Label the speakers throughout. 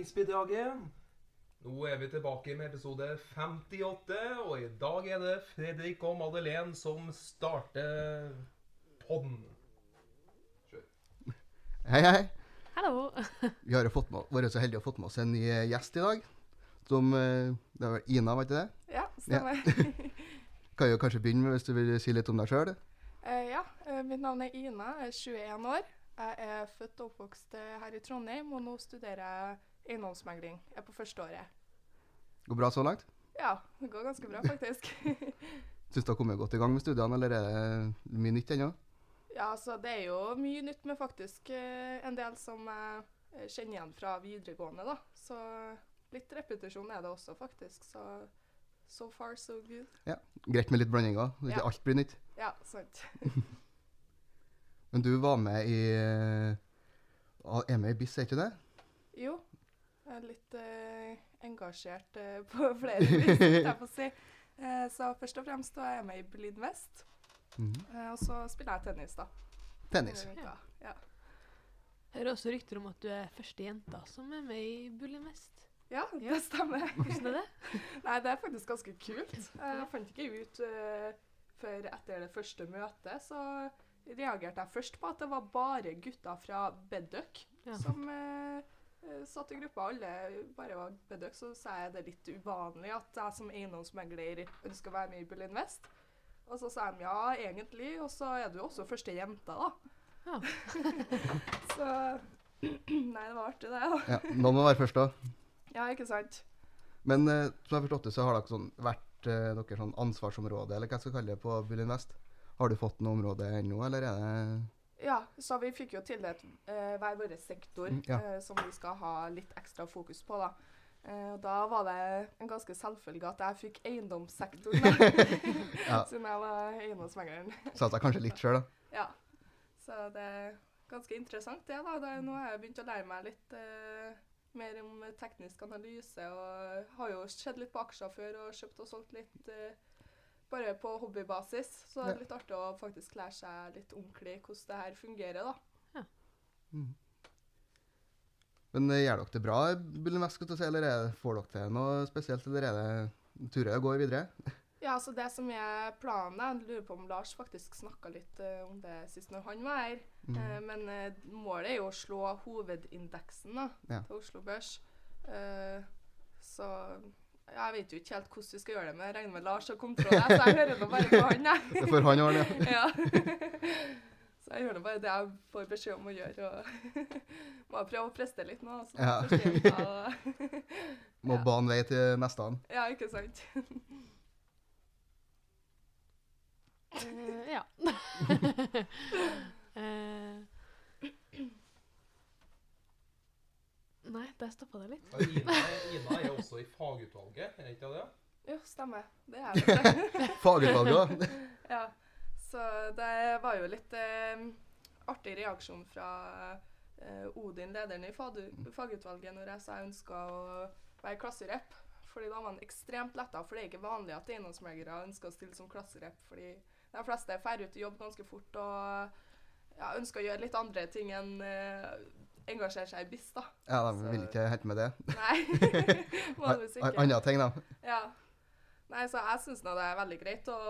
Speaker 1: Dekningsbidraget. Nå er vi tilbake med episode 58, og i dag er det Fredrik og Madeleine som starter podden.
Speaker 2: Hei, hei.
Speaker 3: Hallo.
Speaker 2: Vi har jo fått med, vært så heldige å fått med oss en ny eh, gjest i dag. Som eh, Det var Ina, var ikke det?
Speaker 4: Ja, stemmer.
Speaker 2: Kan jo kanskje begynne med hvis du vil si litt om deg sjøl?
Speaker 4: Uh, ja, eh, mitt navn er Ina, jeg er 21 år. Jeg er født og oppvokst eh, her i Trondheim, og nå studerer jeg eiendomsmegling. Jeg er på første året.
Speaker 2: Går bra så langt?
Speaker 4: Ja, det går ganske bra, faktisk.
Speaker 2: Syns du har kommet godt i gang med studiene, eller er det mye nytt ennå?
Speaker 4: ja, altså det er jo mye nytt, men faktisk eh, en del som jeg kjenner igjen fra videregående, da. Så litt repetisjon er det også, faktisk. Så so far, so good.
Speaker 2: Greit med litt blandinger. Ikke
Speaker 4: Ja.
Speaker 2: alt blir nytt.
Speaker 4: Ja, sant.
Speaker 2: Men du var med i eh, Er med i BIS, er ikke det?
Speaker 4: Jo, jeg er litt uh, engasjert uh, på flere vis, jeg få si. Uh, så først og fremst da er jeg med i Bleed West,
Speaker 2: Mhm.
Speaker 4: eh, og så spiller jeg tennis, da.
Speaker 2: Tennis.
Speaker 4: Ja. Ja.
Speaker 3: Hører også rykter om at du er første jenta som er med i Bullen Vest.
Speaker 4: ja, det stemmer.
Speaker 3: Hvordan er det?
Speaker 4: Nei, det er faktisk ganske kult. Jeg fant ikke ut før etter det første møtet, så reagerte jeg først på at det var bare gutter fra Bedøk
Speaker 3: Ja.
Speaker 4: som eh, satt i gruppa. Alle bare var Bedøk, så sa jeg det er litt uvanlig at jeg som eiendomsmegler ønsker å være med i Berlin Vest. Og så sa de ja, egentlig, og så er du også første jenta, da.
Speaker 3: Ja.
Speaker 4: så Nei, det var artig, det, da.
Speaker 2: Ja, Noen må være først, da.
Speaker 4: Ja, ikke sant?
Speaker 2: Men eh, som jeg har forstått det, så har dere sånn, vært eh, deres sånn ansvarsområde, eller hva jeg skal kalle det, på Bullin Vest. Har du fått noe område ennå, eller er det
Speaker 4: Ja, så vi fikk jo tildelt eh, hver vår sektor
Speaker 2: Mm, ja.
Speaker 4: eh, som vi skal ha litt ekstra fokus på, da. Eh, og da var det en ganske selvfølge at jeg fikk eiendomssektoren.
Speaker 2: Ja.
Speaker 4: siden jeg var eiendomsmegleren.
Speaker 2: Satsa kanskje litt sjøl, da?
Speaker 4: Ja. Så det er ganske interessant, det. da. Det, nå har jeg begynt å lære meg litt eh, mer om teknisk analyse, og har jo sett litt på aksjer før og kjøpt og solgt litt eh, bare på hobbybasis. Så det er litt artig å faktisk lære seg litt ordentlig hvordan det her fungerer, da.
Speaker 2: Mhm. Men eh, gjør dere det bra si, eller er det, får dere til noe spesielt, eller er det turer og går videre?
Speaker 4: Ja, så det som er planen, jeg lurer på om Lars faktisk snakka litt uh, om det sist når han var her.
Speaker 2: Mm.
Speaker 4: Uh, men uh, målet er jo å slå hovedindeksen da,
Speaker 2: Ja.
Speaker 4: til Oslo Børs. Eh, så jeg vet jo ikke helt hvordan vi skal gjøre det, men jeg regner med Lars har kontroll, så jeg hører nå bare på han, jeg.
Speaker 2: For han har det, ja.
Speaker 4: Så jeg gjør nå bare det jeg får beskjed om å gjøre. og Må prøve å preste litt nå. Så
Speaker 2: Ja. Må
Speaker 4: Ja.
Speaker 2: bane vei til neste an.
Speaker 4: Ja, ikke sant.
Speaker 3: uh, ja. Eh, nei, der stoppa det litt.
Speaker 1: Ina, Ina er også i fagutvalget, er det ikke det?
Speaker 4: Jo, stemmer. Det er det.
Speaker 2: Fagutvalget, da.
Speaker 4: Ja, så det var jo litt eh, artig reaksjon fra eh, Odin, lederen i fagutvalget, når jeg sa jeg ønska å være klasserep. Fordi da var han ekstremt letta, for det er ikke vanlig at eiendomsmeglere ønsker å stille som klasserep. Fordi de fleste drar ut i jobb ganske fort og ja, ønsker å gjøre litt andre ting enn eh, engasjere seg i BIS, da.
Speaker 2: Ja, de vil ikke helt med det.
Speaker 4: Nei, vanligvis ikke.
Speaker 2: Andre ting, da.
Speaker 4: Ja. Nei, så jeg syns det er veldig greit å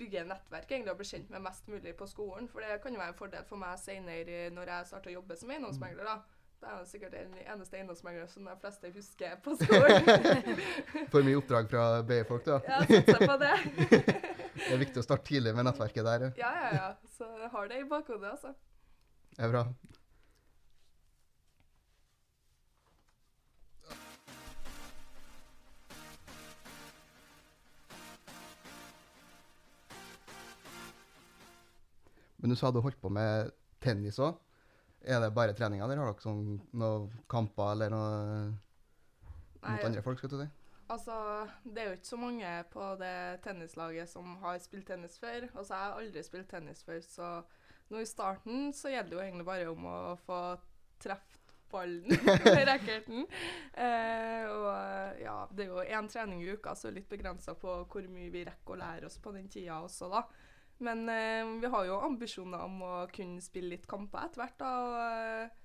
Speaker 4: bygge nettverk egentlig, og bli kjent med mest mulig på skolen. For det kan jo være en fordel for meg senere når jeg starter å jobbe som eiendomsmegler. da. Det er sikkert den eneste eiendomsmegler som de fleste husker på skolen.
Speaker 2: For mye oppdrag fra BI-folk, da.
Speaker 4: ja, satser på det.
Speaker 2: Det er viktig å starte tidlig med nettverket der. ja.
Speaker 4: Ja, ja, ja. Så har det i bakhodet, altså.
Speaker 2: Det er bra. Men du sa du holdt på med tennis òg. Er det bare treninga, eller har dere sånn, noen kamper eller noe mot
Speaker 4: Nei,
Speaker 2: andre folk? skal du si?
Speaker 4: Altså, det er jo ikke så mange på det tennislaget som har spilt tennis før. Og så har jeg aldri spilt tennis før, så nå i starten så gjelder det jo egentlig bare om å få truffet ballen med racketen. Eh, og ja, det er jo én trening i uka, så litt begrensa på hvor mye vi rekker å lære oss på den tida også, da. Men eh, vi har jo ambisjoner om å kunne spille litt kamper etter hvert. Og,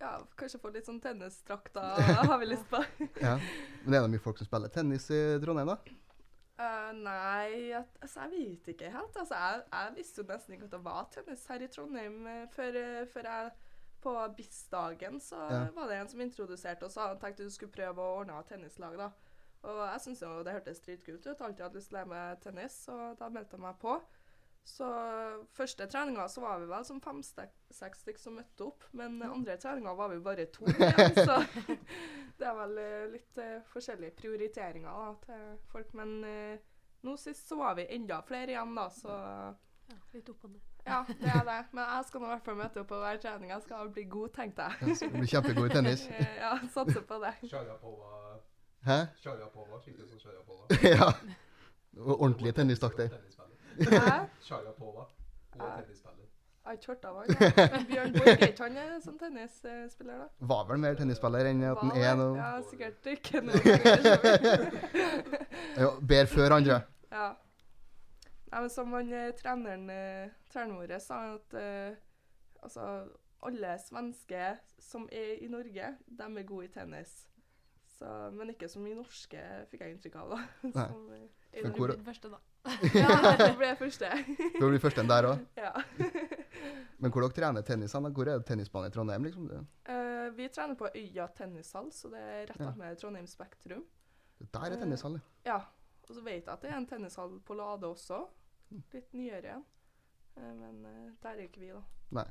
Speaker 4: ja, kanskje få litt sånn tennisdrakter har vi lyst på.
Speaker 2: Ja. Men er det mye folk som spiller tennis i Trondheim, da?
Speaker 4: Uh, nei, at, altså, jeg vet ikke helt. Altså, jeg, jeg visste jo nesten ikke at det var tennis her i Trondheim eh, før, eh, før jeg På BIS-dagen så
Speaker 2: Ja.
Speaker 4: var det en som introduserte oss og tenkte du skulle prøve å ordne tennislag. da. Og jeg syntes jo det hørtes dritkult ut. Alltid hadde lyst til å lære meg tennis, og da meldte jeg meg på. Så første treninga så var vi vel som fem-seks stykker som møtte opp, men andre treninga var vi bare to igjen, så det er vel eh, litt uh, forskjellige prioriteringer da, til folk. Men uh, nå sist så var vi enda flere igjen, da, så
Speaker 3: Ja, litt opp og ned.
Speaker 4: ja, det er det. Men jeg skal nå i hvert fall møte opp på hver trening. Jeg skal bli god, tenkte jeg.
Speaker 2: Ja, så Du blir kjempegod i tennis.
Speaker 4: Ja, satser på det.
Speaker 1: Sharapova,
Speaker 2: Hæ?
Speaker 1: Sharapova, skikkelig som Sharapova.
Speaker 2: ja. Og Ordentlige tennistakter.
Speaker 1: Tennisspiller.
Speaker 4: Hæ?
Speaker 1: Sharapova og
Speaker 4: er
Speaker 1: tennisspiller.
Speaker 4: Jeg har ikke hørt av han. ja. Bjørn Borg er ikke han eh, som tennisspiller, da?
Speaker 2: Var vel mer tennisspiller enn at han er nå.
Speaker 4: Ja, sikkert ikke noe.
Speaker 2: Bedre før andre.
Speaker 4: Ja. Nei, men som han eh, treneren, eh, treneren vår sa, at uh, altså alle svenske som er i Norge, de er gode i tennis. Så, men ikke så mye norske, fikk jeg inntrykk av. da.
Speaker 2: Nei.
Speaker 4: Som, eh, er,
Speaker 2: Men
Speaker 3: Du
Speaker 2: hvor-
Speaker 4: Ja, det ble første.
Speaker 2: Du blir første en der òg.
Speaker 4: ja.
Speaker 2: Men hvor dere trener tennisene? Hvor er det tennisbanen i Trondheim? liksom?
Speaker 4: Eh, vi trener på Øya tennishall, så det er rett
Speaker 2: Ja.
Speaker 4: med Trondheim Spektrum.
Speaker 2: Der er tennishall, ja.
Speaker 4: Ja. Og så vet jeg at det er en tennishall på Lade også. Litt nyere igjen. Uh, men eh, der er ikke vi, da.
Speaker 2: Nei.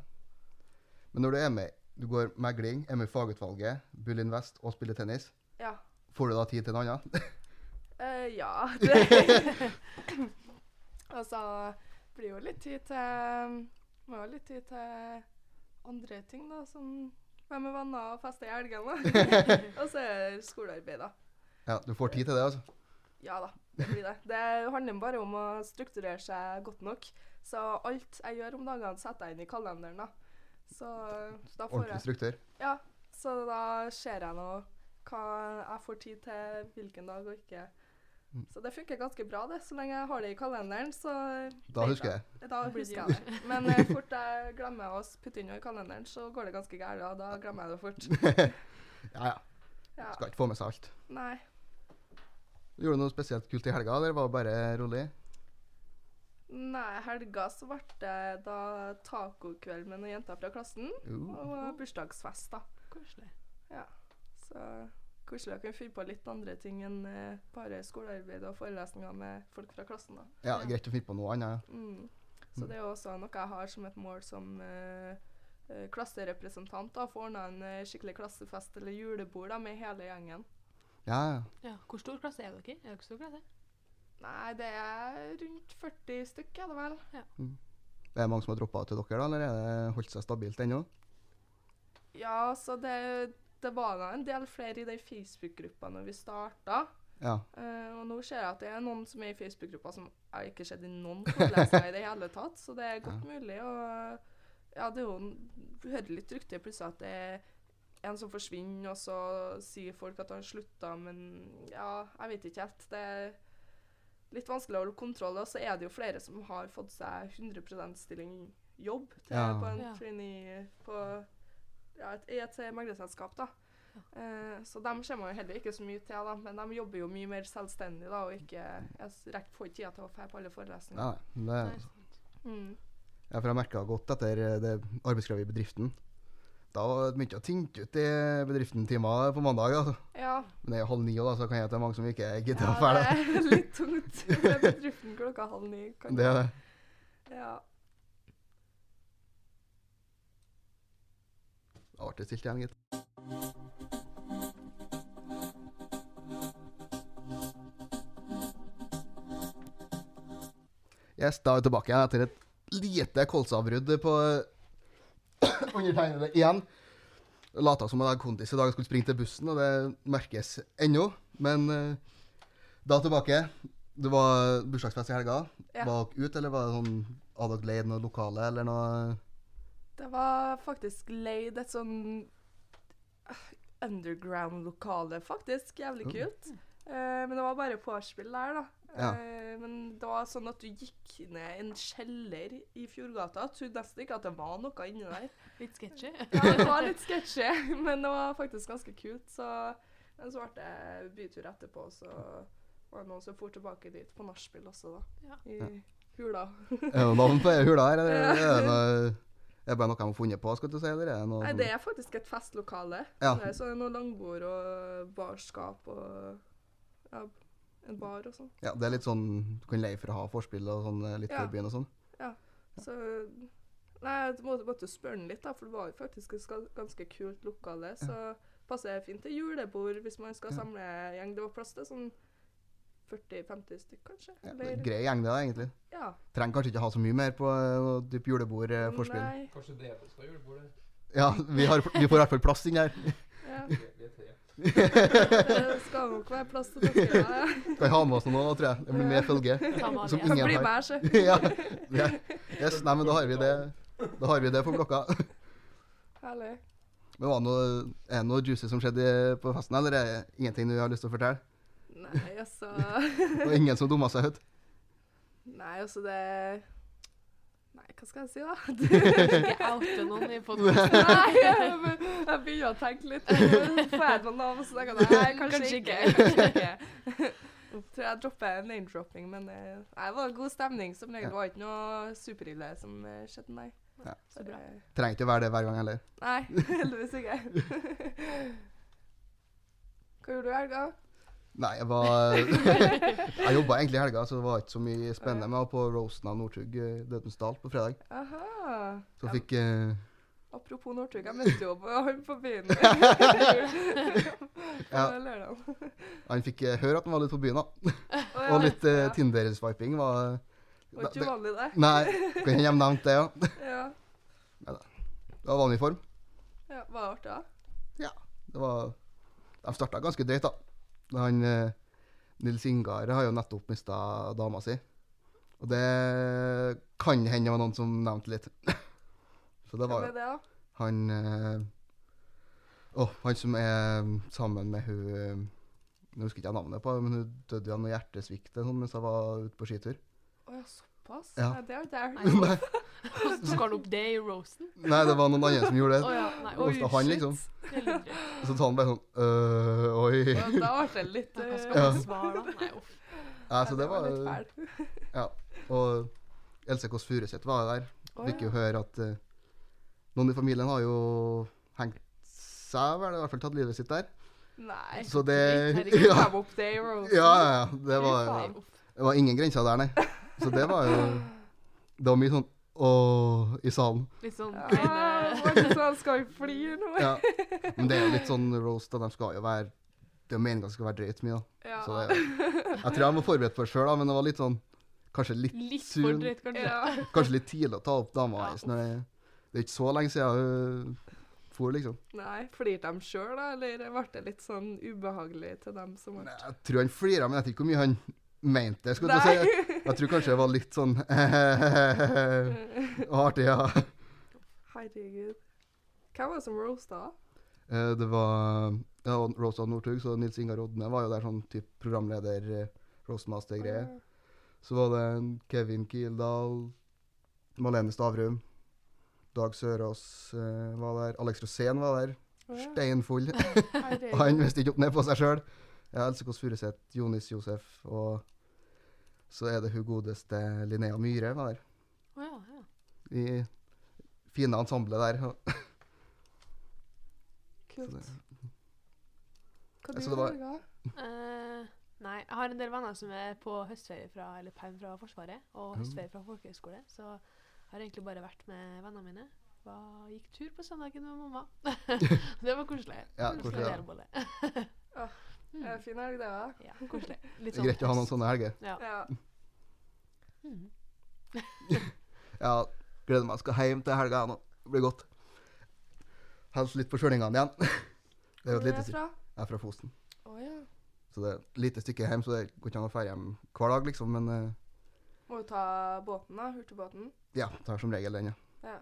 Speaker 2: Men når du er med du går megling, er med i fagutvalget, Bull Invest og spiller tennis,
Speaker 4: Ja.
Speaker 2: får du da tid til noe annet?
Speaker 4: Eh, ja. Det så blir jo litt tid til Må jo litt tid til andre ting, da, som være med venner og feste i helgene. og så er det skolearbeid, da.
Speaker 2: Ja, du får tid til det, altså.
Speaker 4: Ja da, det blir det. Det handler bare om å strukturere seg godt nok. Så alt jeg gjør om dagene, setter jeg inn i kalenderen. da. Så, da får
Speaker 2: Ordentlig
Speaker 4: jeg
Speaker 2: struktur.
Speaker 4: Ja, så da ser jeg nå hva jeg får tid til hvilken dag og ikke.
Speaker 2: Mm.
Speaker 4: Så det funker ganske bra, det. Så lenge jeg har det i kalenderen, så
Speaker 2: Da husker jeg.
Speaker 4: Da
Speaker 3: Da
Speaker 4: husker jeg det. Men eh, fort jeg glemmer å putte inn noe i kalenderen, så går det ganske gærent. og Da glemmer jeg det fort.
Speaker 2: Ja, ja.
Speaker 4: Ja.
Speaker 2: Skal ikke få med seg alt.
Speaker 4: Nei.
Speaker 2: Gjorde du noe spesielt kult i helga, eller var det bare rolig?
Speaker 4: Nei, helga så ble det da tacokveld med noen jenter fra klassen.
Speaker 2: Uh.
Speaker 4: Og bursdagsfest, da.
Speaker 3: Koselig.
Speaker 4: Så koselig å kunne fylle på litt andre ting enn eh, bare skolearbeid og forelesninger med folk fra klassen. da.
Speaker 2: Ja,
Speaker 3: Ja.
Speaker 2: greit å fylle på noe annet.
Speaker 4: Mm. Så
Speaker 2: Mm.
Speaker 4: det er også noe jeg har som et mål som eh, eh, klasserepresentant. da, Få ordna en eh, skikkelig klassefest eller julebord da, med hele gjengen.
Speaker 2: Ja, ja.
Speaker 3: Ja, Hvor stor klasse er dere? Er dere stor klasse?
Speaker 4: Nei, det er rundt 40 stykk, er det vel?
Speaker 2: Er det mange som har droppa til dere, da, eller er det holdt seg stabilt ennå?
Speaker 4: Ja, så det, det var da en del flere i de Facebook-gruppa når vi starta.
Speaker 2: Ja.
Speaker 4: Uh, og nå ser jeg at det er noen som er i Facebook-gruppa som jeg har ikke sett i noen forelesninger i det hele tatt. Så det er godt mulig. Og ja, det er jo Du hører litt rykter plutselig at det er en som forsvinner, og så sier folk at han slutta, men ja, jeg vet ikke helt. Det er litt vanskelig å holde kontroll, og så er det jo flere som har fått seg 100% stilling jobb til,
Speaker 2: Ja.
Speaker 4: på en
Speaker 3: Ja.
Speaker 4: trainee på ja, et, i et meglerselskap, da. Eh, så dem kommer jo heller ikke så mye til, da, men de jobber jo mye mer selvstendig da, og ikke, jeg rekker får ikke tida til å dra på alle forelesninger.
Speaker 3: Nei, det.
Speaker 4: Mm.
Speaker 2: ja, for jeg merka godt etter eh, det arbeidskravet i bedriften. Da det mye å tenke ut i bedriften timer på mandag. Altså.
Speaker 4: Ja,
Speaker 2: Men det er jo halv ni, og da, så kan jeg er mange som ikke gidder
Speaker 4: ja
Speaker 2: å dra
Speaker 4: det er litt tungt med bedriften klokka halv ni. kan
Speaker 2: Det er det.
Speaker 4: Ja.
Speaker 2: Da ble det stilt igjen, gitt. Yes, da er vi tilbake igjen etter et lite kolsavbrudd på undertegnede igjen. Lata som jeg hadde kondis i dag og skulle springe til bussen, og det merkes ennå. Men eh, da tilbake. Det var bursdagsfest i helga.
Speaker 4: Ja.
Speaker 2: Var dere ute, eller var det sånn Hadde dere leid noe lokale, eller noe
Speaker 4: Det var faktisk leid et sånn eh, underground-lokale, faktisk. Jævlig
Speaker 2: kult.
Speaker 4: kult. Uh, men det var bare vorspiel der, da.
Speaker 2: Ja.
Speaker 4: Uh, men det var sånn at du gikk ned en kjeller i Fjordgata. Trodde nesten ikke at det var noe inni der.
Speaker 3: Litt sketchy.
Speaker 4: Ja, det var litt sketchy, men det var faktisk ganske kult. Så, ble det bytur etterpå, så var det noen som for tilbake dit på nachspiel også, da.
Speaker 3: Ja.
Speaker 4: I hula.
Speaker 2: Er det navn på hula her, eller er det noe er det bare noe de har funnet på, skal du si, eller er det noe
Speaker 4: Nei, det er faktisk et festlokale.
Speaker 2: Ja.
Speaker 4: Det er så er noe langbord og barskap og ja, en bar og sånn.
Speaker 2: Ja, det er litt sånn du kan leie for å ha forspill og sånn eh, litt
Speaker 4: Ja.
Speaker 2: før byen og sånn.
Speaker 4: Så Nei, jeg måtte måtte spørre den litt, da, for det var jo faktisk et ganske kult lokale. Så passer det fint til julebord hvis man skal
Speaker 2: Ja.
Speaker 4: samle gjeng. Det var plass til sånn 40-50 stykk, kanskje.
Speaker 2: Ja, det er
Speaker 4: en
Speaker 2: grei gjeng, det, da, egentlig.
Speaker 4: ja.
Speaker 2: Trenger kanskje ikke ha så mye mer på uh, type julebord, eh, forspill.
Speaker 4: Nei.
Speaker 1: Kanskje det skal gjøre bordet?
Speaker 2: Ja, vi, har, vi får i hvert fall plass inn der.
Speaker 4: Ja. Det skal nok være plass til dere. Ja.
Speaker 2: Kan ha med oss noen nå, tror jeg. Det blir med følge. Som ingen har.
Speaker 4: så.
Speaker 2: ja. ja. Yes, nei, men da har vi det. Da har vi det på blokka.
Speaker 4: Herlig.
Speaker 2: Men var det noe, er det noe juicy som skjedde på festen, eller er det ingenting du har lyst til å fortelle?
Speaker 4: Nei, altså
Speaker 2: Og ingen som dumma seg ut?
Speaker 4: Nei, altså det Nei, hva skal jeg si, da?
Speaker 3: Ikke oute noen i podkasten.
Speaker 4: Nei, jeg, jeg begynner å tenke litt. Får jeg noen navn, så tenker jeg nei, kanskje,
Speaker 3: Kanskje
Speaker 4: ikke.
Speaker 3: ikke.
Speaker 4: Kanskje ikke. Tror jeg dropper name-dropping, men eh, nei, det var god stemning som regel. Det var ikke noe superille som eh, skjedde, nei.
Speaker 2: Ja.
Speaker 3: Så bra.
Speaker 2: Trenger ikke være det hver gang heller.
Speaker 4: Nei, heldigvis ikke. Hva gjorde du i helga?
Speaker 2: Nei, jeg var Jeg jobba egentlig i helga, så det var ikke så mye spennende. Men jeg var på roasten av Northug Dødens dal på fredag.
Speaker 4: Aha.
Speaker 2: Så
Speaker 4: Ja,
Speaker 2: fikk eh,
Speaker 4: Apropos Northug, jeg møtte jo han på byen.
Speaker 2: Ja. Han fikk eh, høre at han var litt på byen, da.
Speaker 4: Ja.
Speaker 2: Og litt eh, Tinder-swiping var
Speaker 4: Det var ikke uvanlig, det.
Speaker 2: Nei, kan hende de nevnte det, ja.
Speaker 4: Ja.
Speaker 2: Det var vanlig form.
Speaker 4: ja. Var det artig, da?
Speaker 2: Det var De starta ganske drøyt, da. Han eh, Nils Ingar har jo nettopp mista dama si. Og det kan hende det var noen som nevnte litt. Så det var
Speaker 4: jo det,
Speaker 2: han eh, Å, han som er sammen med hun Jeg Nå husker ikke jeg navnet på men hun døde av noe hjertesvikt sånn mens hun var ute på skitur.
Speaker 4: Oh, ja, såpass?
Speaker 2: Ja.
Speaker 4: Nei, det har ikke jeg hørt.
Speaker 3: Han opp det i roasten?
Speaker 2: nei, det var noen andre som gjorde
Speaker 3: det.
Speaker 2: det.
Speaker 3: ja. Nei, oi,
Speaker 2: så han, liksom. Så tar han bare sånn øh, Oi.
Speaker 4: Ja, Da ble det litt
Speaker 3: Hva
Speaker 4: eh,
Speaker 3: skal man svare da? Nei, uff.
Speaker 2: Ja, så det var
Speaker 4: litt fælt.
Speaker 2: Og Else Kåss Furuseth var der. Fikk
Speaker 4: ja.
Speaker 2: jo høre at uh, noen i familien har jo hengt seg, vel, i hvert fall tatt livet sitt der.
Speaker 4: Nei.
Speaker 2: Så det
Speaker 3: Herregud,
Speaker 2: Ja, ja, ja. ja. Det var, det var ingen grenser der, nei. Så det var jo Det var mye sånn åh i salen.
Speaker 3: Litt sånn
Speaker 4: Ja,
Speaker 3: kleine
Speaker 4: var det skal vi fly nå?
Speaker 2: Ja. Men det er jo litt sånn roast, og de skal jo være Det er jo meningen at skal være drøyt mye, da.
Speaker 4: Ja.
Speaker 2: Så det, jeg tror jeg var forberedt på det sjøl, men det var litt sånn Kanskje litt,
Speaker 3: Litt
Speaker 2: sun-
Speaker 3: drøyt, kanskje.
Speaker 4: ja.
Speaker 2: Kanskje litt tidlig å ta opp dama
Speaker 3: Ja,
Speaker 2: hennes. når det, det er ikke så lenge siden hun for, liksom.
Speaker 4: Nei, flirte de sjøl, da? Eller ble det litt sånn ubehagelig til dem som ble
Speaker 2: Jeg tror han flira, men jeg vet ikke hvor mye han mente det. å si. Jeg tror kanskje jeg var litt sånn artig, ja.
Speaker 4: Herregud. Hvem var det som roasta?
Speaker 2: Eh, Det var ja, Roast Northug, så Nils Ingar Rodne var jo der sånn type programleder, eh, roastmaster-greie. Så var det Kevin Kildahl, Malene Stavrum, Dag Sørås eh, var der, Alex Rosén var der,
Speaker 4: Å, ja.
Speaker 2: steinfull. Han visste ikke opp ned på seg sjøl. Else Kåss Furuseth, Jonis Josef, og så er det hun godeste Linnea Myhre var der.
Speaker 3: Oh, ja, ja.
Speaker 2: I fine ensemblet der.
Speaker 4: Kult. Hva du
Speaker 2: gjør var-
Speaker 4: da?
Speaker 3: Uh, nei, jeg har en del venner som er på høstferie fra, eller perm fra Forsvaret, og høstferie fra folkehøyskole, så jeg har egentlig bare vært med vennene mine. Var, gikk tur på søndagen med mamma. det var koselig.
Speaker 2: Ja,
Speaker 3: Koselig
Speaker 2: koselig, ja.
Speaker 3: Mm.
Speaker 4: Eh, Fin helg, det, òg.
Speaker 3: Ja, koselig. Litt
Speaker 2: Det er greit å ha noen sånne helger.
Speaker 3: Ja.
Speaker 4: Ja.
Speaker 3: Mm.
Speaker 2: Ja, gleder meg. Skal hjem til helga jeg nå. Det blir godt. Helst litt på sjølingene igjen. Det er jo et lite stykke. Jeg er fra Fosen.
Speaker 4: Oh, ja.
Speaker 2: Så det er et lite stykke hjem, så det går ikke an å dra hjem hver dag, liksom. Men uh,
Speaker 4: Må du ta båten, da? Hurtigbåten?
Speaker 2: ja, tar som regel den, ja.
Speaker 4: Ja.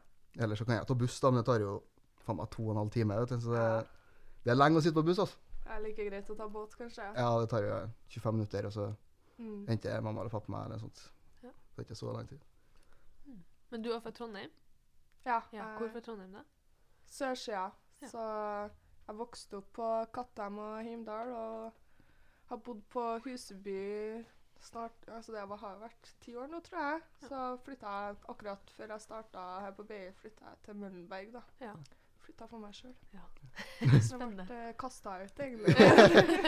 Speaker 2: Ellers så kan jeg ta buss, da, men det tar jo faen meg to og en halv time. Vet du. Så det,
Speaker 4: Ja.
Speaker 2: det er lenge å sitte på buss, altså.
Speaker 4: Det er like greit å ta båt, kanskje.
Speaker 2: Ja, det tar jo 25 minutter, og så
Speaker 4: Mm.
Speaker 2: henter jeg mamma eller pappa meg, eller noe sånt.
Speaker 3: Ja.
Speaker 2: Det er ikke så lang tid.
Speaker 3: Men du er fra Trondheim?
Speaker 4: Ja.
Speaker 3: Ja, Hvor fra Trondheim, da?
Speaker 4: Sørsida.
Speaker 3: Ja.
Speaker 4: Så jeg vokste opp på Kattheim og Heimdal og har bodd på Huseby snart Altså det har vært ti år nå, tror jeg. Så flytta jeg akkurat før jeg starta her på BI, flytta jeg til Møllenberg, da.
Speaker 3: Ja.
Speaker 4: Flytta for meg sjøl.
Speaker 3: Ja.
Speaker 4: Så
Speaker 3: Spennende.
Speaker 4: ble jeg kasta ut, egentlig.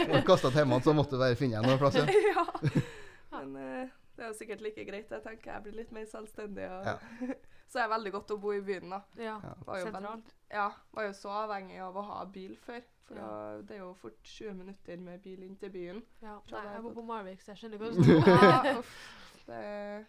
Speaker 2: Ble kasta til hjemme, så måtte du bare finne igjen noen plass. Ja.
Speaker 4: ja. Men uh, det er jo sikkert like greit. Jeg tenker jeg blir litt mer selvstendig. Og
Speaker 2: Ja.
Speaker 4: så er det veldig godt å bo i byen, da.
Speaker 3: Ja.
Speaker 4: Var jo
Speaker 3: sentralt.
Speaker 4: veldig- Ja, var jo så avhengig av å ha bil før. For
Speaker 3: Ja.
Speaker 4: det er jo fort 20 minutter med bil inn til byen.
Speaker 3: Ja. Nei,
Speaker 4: jeg
Speaker 3: jeg bor på Malvik, så jeg skjønner hva du snakker om.
Speaker 4: Det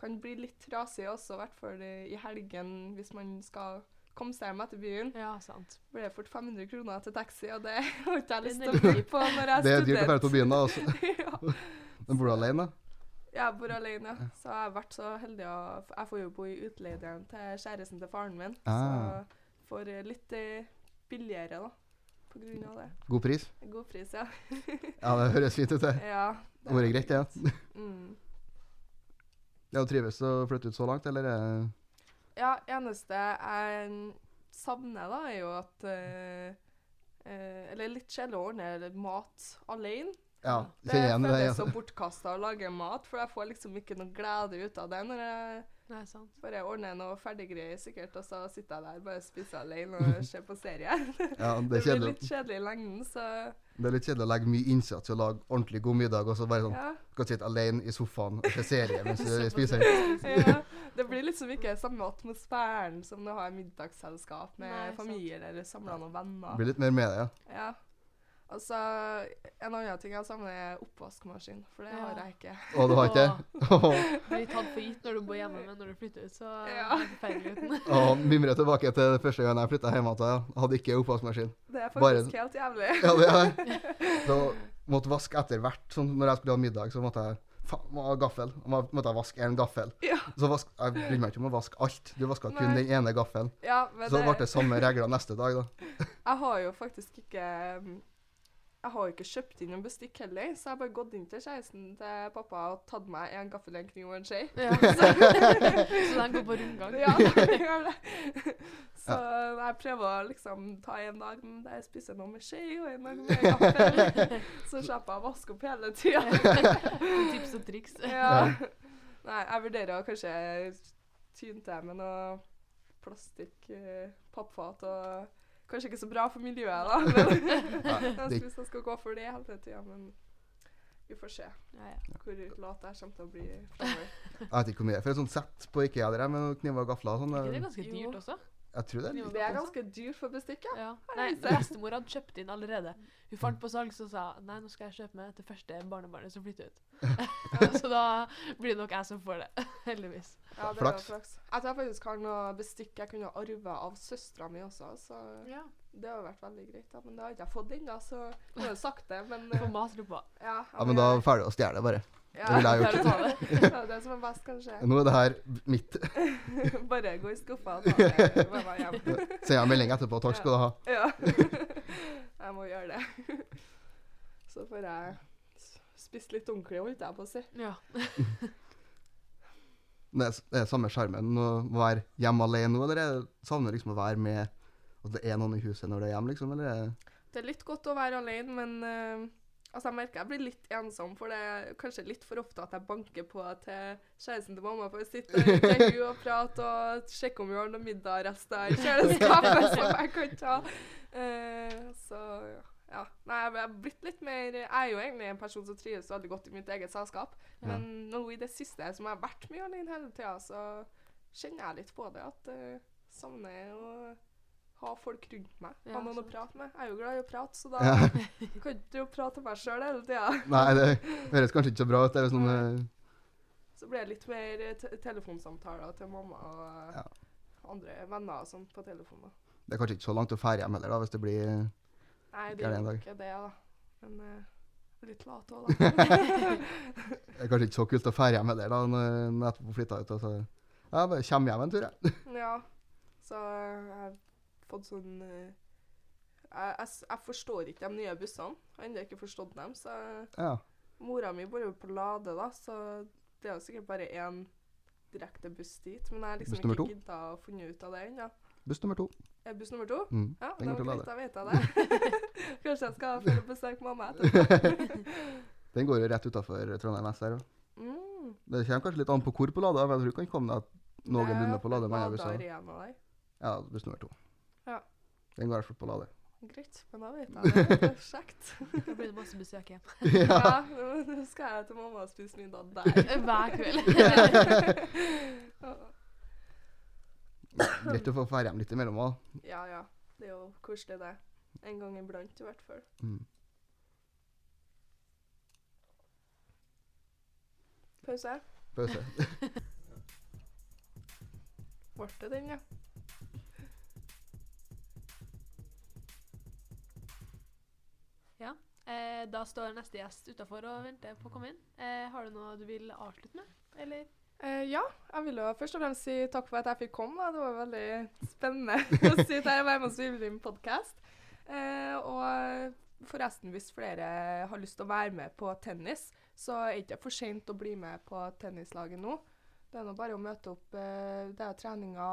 Speaker 4: kan bli litt trasig også, i hvert fall i helgen hvis man skal komme seg hjem etter byen.
Speaker 3: Ja, sant.
Speaker 4: Ble fort 500 kroner til taxi, og det har ikke jeg lyst til
Speaker 3: er
Speaker 4: å bli på når jeg
Speaker 2: Det
Speaker 4: er
Speaker 2: er dyrt å dra på
Speaker 4: student.
Speaker 2: byen da. Altså.
Speaker 4: ja.
Speaker 2: Men bor du alene? da?
Speaker 4: Jeg bor alene, ja. Så jeg har vært så heldig å Jeg får jo bo i utleiden til kjæresten til faren min.
Speaker 2: Ah.
Speaker 4: Så får litt eh, billigere, da. På grunn av det.
Speaker 2: God pris?
Speaker 4: God pris, ja.
Speaker 2: Ja, det høres fint ut, det.
Speaker 4: Ja.
Speaker 2: Det Vært greit, det. Ja.
Speaker 4: Mm.
Speaker 2: Ja, du trives å flytte ut så langt, eller?
Speaker 4: Ja, eneste jeg savner, da, er jo at uh, uh, Eller litt kjedelig å ordne mat alene.
Speaker 2: Ja,
Speaker 4: Det føles så bortkasta å lage mat, for jeg får liksom ikke noe glede ut av det når jeg
Speaker 3: Nei, sant.
Speaker 4: bare ordner noe ferdiggreier, sikkert, og så sitter jeg der bare spiser alene og ser på serie.
Speaker 2: Ja, det,
Speaker 4: Det blir litt kjedelig i lengden, så
Speaker 2: det er litt kjedelig å legge mye innsats i å lage ordentlig god middag, og så bare sånn
Speaker 4: ja.
Speaker 2: skal sitte alene i sofaen og se serie mens du spiser.
Speaker 4: ja. Det blir liksom ikke samme atmosfæren som du har i middagsselskap med
Speaker 3: Nei, sant.
Speaker 4: eller samla noen venner.
Speaker 2: Det blir litt mer med det, ja.
Speaker 4: Ja. Altså, en annen ting jeg savner, er oppvaskmaskin, for det
Speaker 3: Ja.
Speaker 4: har jeg ikke.
Speaker 2: Å, du har ikke
Speaker 3: Blir tatt for gitt når du bor hjemme, men når du flytter ut, så
Speaker 4: Ja.
Speaker 3: forferdelig uten.
Speaker 2: åh, mimrer tilbake til første gang jeg flytta hjemme, igjen. Jeg hadde ikke oppvaskmaskin.
Speaker 4: Det er
Speaker 2: Bare-
Speaker 4: faktisk helt jævlig.
Speaker 2: Ja, det er Da måtte vaske etter hvert. Sånn, når jeg skulle ha middag, så måtte jeg Faen, må ha gaffel. Må, måtte jeg vaske en gaffel.
Speaker 4: Ja.
Speaker 2: Så vask, jeg brydde meg ikke om å vaske alt. Du vaska kun den ene gaffelen.
Speaker 4: Ja,
Speaker 2: Så
Speaker 4: det,
Speaker 2: ble det samme regler neste dag, da.
Speaker 4: jeg har jo faktisk ikke um, Jeg har jo ikke kjøpt inn noen bestikk heller, så jeg har bare gått inn til kjæresten til pappa og tatt meg en gaffel, en kniv og en skje.
Speaker 3: Ja. så den går på rundgang.
Speaker 4: Ja, den gjør det. Så jeg prøver å liksom ta en dag der jeg spiser noe med skje, og en dag med gaffel. Så slipper jeg å vaske opp hele tida.
Speaker 3: Tips og triks.
Speaker 4: Ja. Nei, jeg vurderer å kanskje tyne til med noe plastikk, eh, pappfat og Kanskje ikke så bra for miljøet, da. Men jeg syns jeg skal gå for det hele tida. Men vi får se
Speaker 3: Ja, ja.
Speaker 4: hvor lat jeg kommer til å bli.
Speaker 2: Jeg vet ikke hvor mye. For et sånt sett på IKEA der med kniver og gafler og sånn.
Speaker 3: Er
Speaker 2: det-
Speaker 3: ganske dyrt også?
Speaker 2: Jeg tror det er
Speaker 4: Det er ganske dyrt for bestikk, ja.
Speaker 3: Ja. Nei, bestemor hadde kjøpt inn allerede. Hun fant på salg og sa nei, nå skal jeg kjøpe meg til første barnebarnet som flytter ut. så da blir det nok jeg som får det. Heldigvis.
Speaker 4: ja det
Speaker 2: Flaks.
Speaker 4: flaks. Jeg tror jeg faktisk har noe bestikk jeg kunne arve av søstera mi også, så
Speaker 3: Ja.
Speaker 4: det har vært veldig greit. da. Men det har ikke jeg fått ennå, så du har jo sagt det. Men
Speaker 3: på.
Speaker 4: ja,
Speaker 2: Ja, men da er vi ferdig å stjele, bare.
Speaker 4: Ja,
Speaker 2: det ville jeg gjort.
Speaker 3: det.
Speaker 4: Det er det som er best, kanskje.
Speaker 2: Nå er det her mitt.
Speaker 4: Bare gå i skuffa og ta det med meg hjem.
Speaker 2: Sender jeg melding etterpå. Takk skal du ha.
Speaker 4: Ja. Jeg må gjøre det. Så får jeg spist litt ordentlig, holdt jeg på å si.
Speaker 3: Ja.
Speaker 2: Det er, det er samme sjarmen å være hjemme alene nå, eller er savner liksom å være med at det er noen i huset når du er hjemme, liksom? Eller er det
Speaker 4: er litt godt å være alene, men eh, altså jeg merker jeg blir litt ensom, for det er kanskje litt for ofte at jeg banker på til kjæresten til mamma for å sitte til henne og prate og sjekke om hun har noen middagrester i kjøleskapet som jeg kan ta. Uh, så ja. Nei, jeg er blitt litt mer Jeg er jo egentlig en person som trives veldig godt i mitt eget selskap,
Speaker 2: Ja.
Speaker 4: men nå i det siste, som jeg har vært mye alene hele tida, så kjenner jeg litt på det at jeg savner å ha folk rundt meg.
Speaker 3: Ja,
Speaker 4: ha noen å prate med. Jeg er jo glad i å prate, så da
Speaker 2: Ja.
Speaker 4: kan ikke jo prate til meg sjøl hele tida.
Speaker 2: Nei, det høres kanskje ikke så bra ut. Det er sånn eh,
Speaker 4: Så blir det litt mer eh, telefonsamtaler til mamma og eh,
Speaker 2: Ja.
Speaker 4: andre venner og sånn på telefonen.
Speaker 2: Det er kanskje ikke så langt å dra hjem heller, da, hvis det blir
Speaker 4: Nei, det
Speaker 2: er det
Speaker 4: jo ikke det, da. Men uh, litt lat òg, da.
Speaker 2: Det er kanskje ikke så kult å dra hjem heller, da, når jeg etterpå flytta ut. Altså. så ja, bare kommer hjem en tur, jeg.
Speaker 4: ja. Så jeg fått sånn eh, jeg, jeg, jeg forstår ikke de nye bussene. Jeg har ennå ikke forstått dem. Så
Speaker 2: Ja.
Speaker 4: mora mi bor jo på Lade, da, så det er jo sikkert bare én direkte buss dit. Men jeg har liksom ikke gidda å finne ut av det ennå.
Speaker 2: Buss nummer to.
Speaker 4: Er buss nummer to?
Speaker 2: Mm.
Speaker 4: Ja,
Speaker 2: Den går
Speaker 4: da vet jeg det. Kanskje jeg skal få besøke mamma etterpå.
Speaker 2: Den går jo rett utafor Trondheim S her òg.
Speaker 4: Mm.
Speaker 2: Det kommer kanskje litt an på hvor på Lade. Jeg tror du kan komme deg noenlunde på Lade med.
Speaker 4: Arena.
Speaker 2: Ja, buss nummer to.
Speaker 4: Ja.
Speaker 2: Den går jeg for på Lade.
Speaker 4: Greit, men da vet jeg det. Det kjekt.
Speaker 3: Da blir det masse besøk hjem.
Speaker 4: Ja, nå skal jeg til mamma og spise middag der.
Speaker 3: Hver kveld.
Speaker 2: Greit å få fære hjem litt imellom òg.
Speaker 4: Ja, ja. Det er jo koselig, det. En gang iblant, i hvert fall.
Speaker 2: Mm.
Speaker 4: Pause.
Speaker 2: Pause.
Speaker 4: Ble det den, ja?
Speaker 3: Eh, da står neste gjest utafor og venter på å komme inn. Eh, har du noe du vil avslutte med? Eller?
Speaker 4: Eh, ja, jeg vil jo først og fremst si takk for at jeg fikk komme. Det var veldig spennende å sitte her og være med og spille din podkast. Eh, og forresten, hvis flere har lyst til å være med på tennis, så er det ikke for sent å bli med på tennislaget nå. Det er nå bare å møte opp. Eh, det er treninga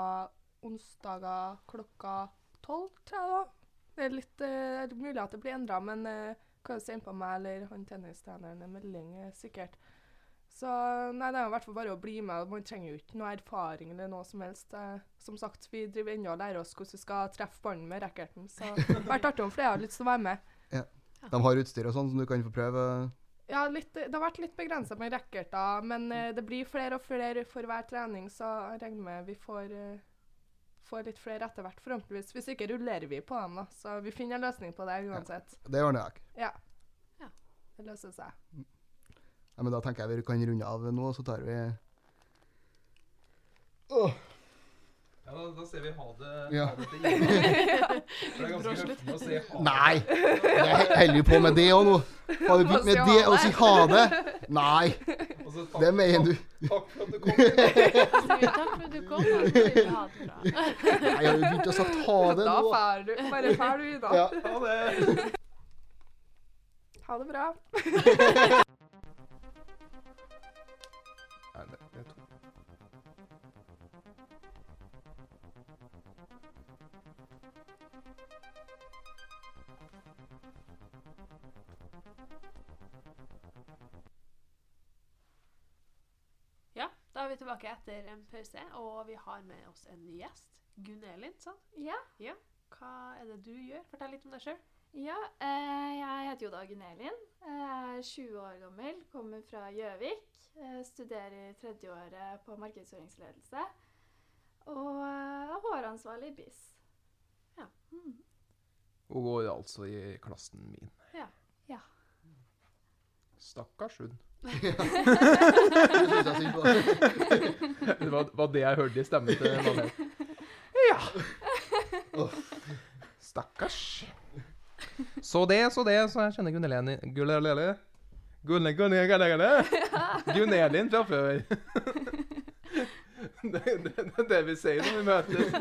Speaker 4: onsdager klokka tolv, tror jeg. da. Det er litt er mulig at det blir endra, men eh, kan du sende på meg eller han tennistreneren en melding, eh, sikkert. Så nei, det er i hvert fall bare å bli med. Man trenger jo ikke noe erfaring eller noe som helst. Eh, som sagt, vi driver ennå og lærer oss hvordan vi skal treffe ballen med racketen. Så det har vært artig om flere har lyst til å være med. Ja.
Speaker 2: De har utstyr og sånn som du kan få prøve.
Speaker 4: Ja, litt, det har vært litt begrensa med racketer, men eh, det blir flere og flere for hver trening, så jeg regner med vi får, eh, får litt flere etter hvert, forhåpentligvis. Hvis ikke rullerer vi på dem, da. Så vi finner en løsning på det uansett.
Speaker 2: Det ordner jeg.
Speaker 4: Ja.
Speaker 3: Ja.
Speaker 4: Det løser seg.
Speaker 2: Ja, men da tenker jeg vi kan runde av nå, så tar vi
Speaker 1: Ja, da, da sier vi ha det,
Speaker 2: Ja.
Speaker 1: ha det til Ja, For det er ganske løftende å si ha det.
Speaker 2: Nei! Jeg holder jo på med det òg nå. Har vi begynt med det å si ha det? Nei,
Speaker 1: Og så takk-
Speaker 2: det mener du.
Speaker 1: Takk for at du kom.
Speaker 3: takk for at du kom.
Speaker 2: Jeg har jo begynt å sagt ha det
Speaker 4: Da
Speaker 2: nå.
Speaker 4: fær du. Bare fær du, Ida.
Speaker 2: Ja.
Speaker 1: Ha det.
Speaker 4: Ha det bra.
Speaker 1: Nei, det, det er to.
Speaker 3: Ja, da er vi tilbake etter en pause, og vi har med oss en ny gjest. Gunn Elin, sånn?
Speaker 5: Ja,
Speaker 3: Ja. Hva er det du gjør? Fortell litt om deg sjøl.
Speaker 5: ja eh, jeg heter jo da Gunn Elin. Jeg er 20 år gammel, kommer fra Gjøvik. eh, Studerer tredjeåret på markedsføringsledelse. Og er HR-ansvarlig i BIS.
Speaker 3: Ja.
Speaker 5: Mm.
Speaker 1: Går altså i klassen min.
Speaker 3: Ja.
Speaker 5: Ja.
Speaker 1: Stakkars hun.
Speaker 2: På.
Speaker 1: Det var, var det jeg hørte i stemmen til mannen. Ja. Stakkars. Så det, så det, så jeg kjenner Gunnelene Gunnelene Gunne, Gunne, Gunne, Gunne. Gunnelin fra før. Det, det, det er det vi sier når vi møtes.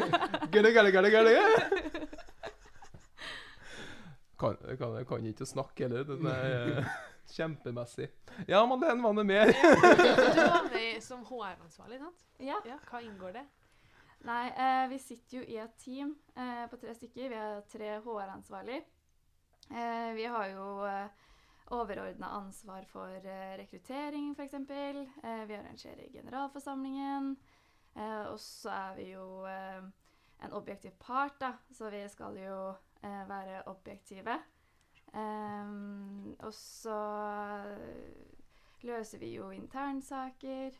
Speaker 1: Gunne, Gunne, Gunne, Gunne. Kan, kan, kan ikke snakke heller. Den er kjempemessig. Ja, Madeleine, hva med mer?
Speaker 3: Du var med som HR-ansvarlig, sant?
Speaker 5: Ja.
Speaker 3: Ja, Hva inngår det?
Speaker 5: Nei, eh, vi sitter jo i et team eh, på tre stykker. Vi er tre HR-ansvarlig. Eh, vi har jo eh, overordna ansvar for eh, rekruttering, f.eks. Eh, vi arrangerer generalforsamlingen. Eh, og så er vi jo eh, en objektiv part, da, så vi skal jo eh, være objektive. Eh, og så løser vi jo internsaker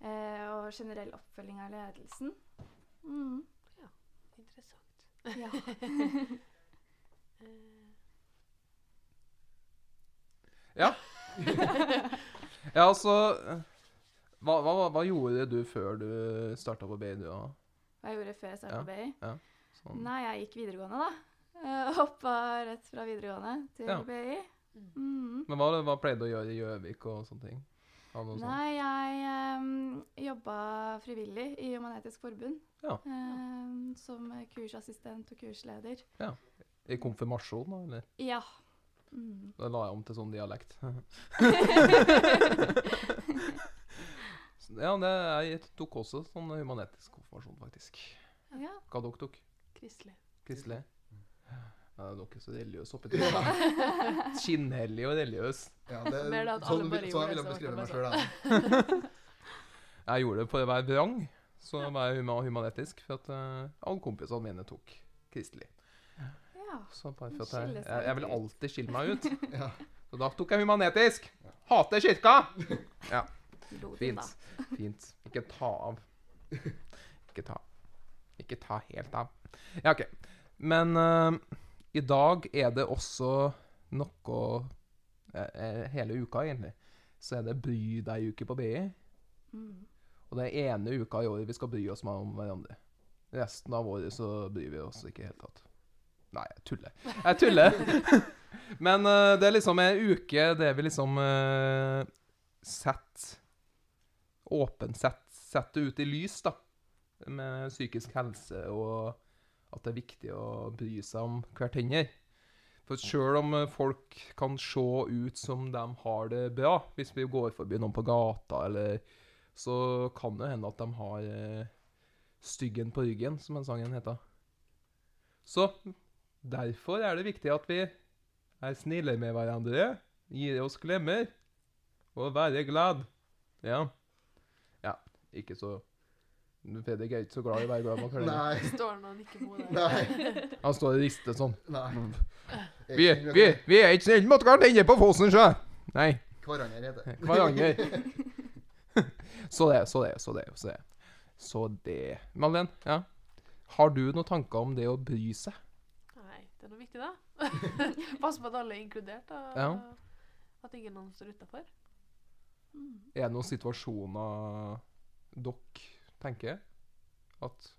Speaker 5: uh, og generell oppfølging av ledelsen. Mm.
Speaker 3: Interessant.
Speaker 5: Ja.
Speaker 3: Eh,
Speaker 1: Ja. ja, altså hva, hva, hva gjorde du før du starta på BI?
Speaker 5: Hva jeg gjorde før jeg starta
Speaker 1: Ja.
Speaker 5: på BI?
Speaker 1: Sånn.
Speaker 5: Nei, jeg gikk videregående, da. Uh, Hoppa rett fra videregående til
Speaker 1: Ja.
Speaker 5: BI.
Speaker 3: Mm.
Speaker 5: Mm.
Speaker 1: Men hva, hva pleide du å gjøre i Gjøvik og sånne ting? Nei, sånt?
Speaker 5: Jeg um, jobba frivillig i Human-Etisk Forbund.
Speaker 1: Ja.
Speaker 5: Um, som kursassistent og kursleder.
Speaker 1: Ja. I konfirmasjon, da? Eller?
Speaker 5: Ja. Mm.
Speaker 1: Da la jeg om til sånn dialekt. Ja, det, jeg tok også sånn humanetisk konfirmasjon, faktisk.
Speaker 5: ja.
Speaker 1: Hva dere tok?
Speaker 3: Kristelig.
Speaker 1: Kristelig? Ja, dere er så religiøse oppi trynet. Skinnhellig og religiøs.
Speaker 2: Ja, det,
Speaker 3: Mer at
Speaker 2: sånn,
Speaker 3: alle bare
Speaker 2: vil- sånn jeg
Speaker 3: det,
Speaker 2: beskrive meg sjøl.
Speaker 1: Jeg gjorde det for å være vrang, så var jeg huma- humanetisk. For at uh, alle kompisene mine tok kristelig.
Speaker 5: ja.
Speaker 1: Så bare for at jeg, jeg, jeg vil alltid skille meg ut.
Speaker 2: Ja.
Speaker 1: Så da tok jeg humanetisk. Hater kirka!
Speaker 5: Ja.
Speaker 1: Fint. Fint. Ikke ta av. Ikke ta. Ikke ta helt av. Ja, OK. Men eh, i dag er det også noe eh, eh, Hele uka, egentlig, så er det Bry deg-uke på BI.
Speaker 5: Mm.
Speaker 1: Og det er ene uka i året vi skal bry oss med om hverandre. Resten av året så bryr vi oss ikke i det hele tatt. Nei, jeg tuller. Jeg tuller. Men uh, det er liksom en uke der vi liksom uh, setter Åpensett setter det ut i lys, da. Med psykisk helse og at det er viktig å bry seg om hverandre. For sjøl om eh, folk kan se ut som de har det bra, hvis vi går forbi noen på gata, eller så kan det hende at de har eh, styggen på ryggen, som den sangen heter. Så derfor er det viktig at vi er snille med hverandre, gir oss klemmer og være glad. Ja. Ja, ikke så Fredrik er ikke så glad i å være glad med makrell.
Speaker 2: Nei.
Speaker 3: Står han og nikker på.
Speaker 2: Nei.
Speaker 1: Han står og rister sånn.
Speaker 2: Nei.
Speaker 1: Vi, vi, vi er ikke snille mot hverandre på Fosen, sjø! Nei.
Speaker 2: Hverandre heter det.
Speaker 1: Hverandre. så det, så det, så det. Så det. Så det. Madeleine, ja. har du noen tanker om det å bry seg?
Speaker 3: Nei, det er noe viktig, da. Passe på at alle er inkludert, og
Speaker 1: Ja.
Speaker 3: at ingen noen står utafor.
Speaker 5: Mm.
Speaker 1: Er det noen situasjoner dere tenker at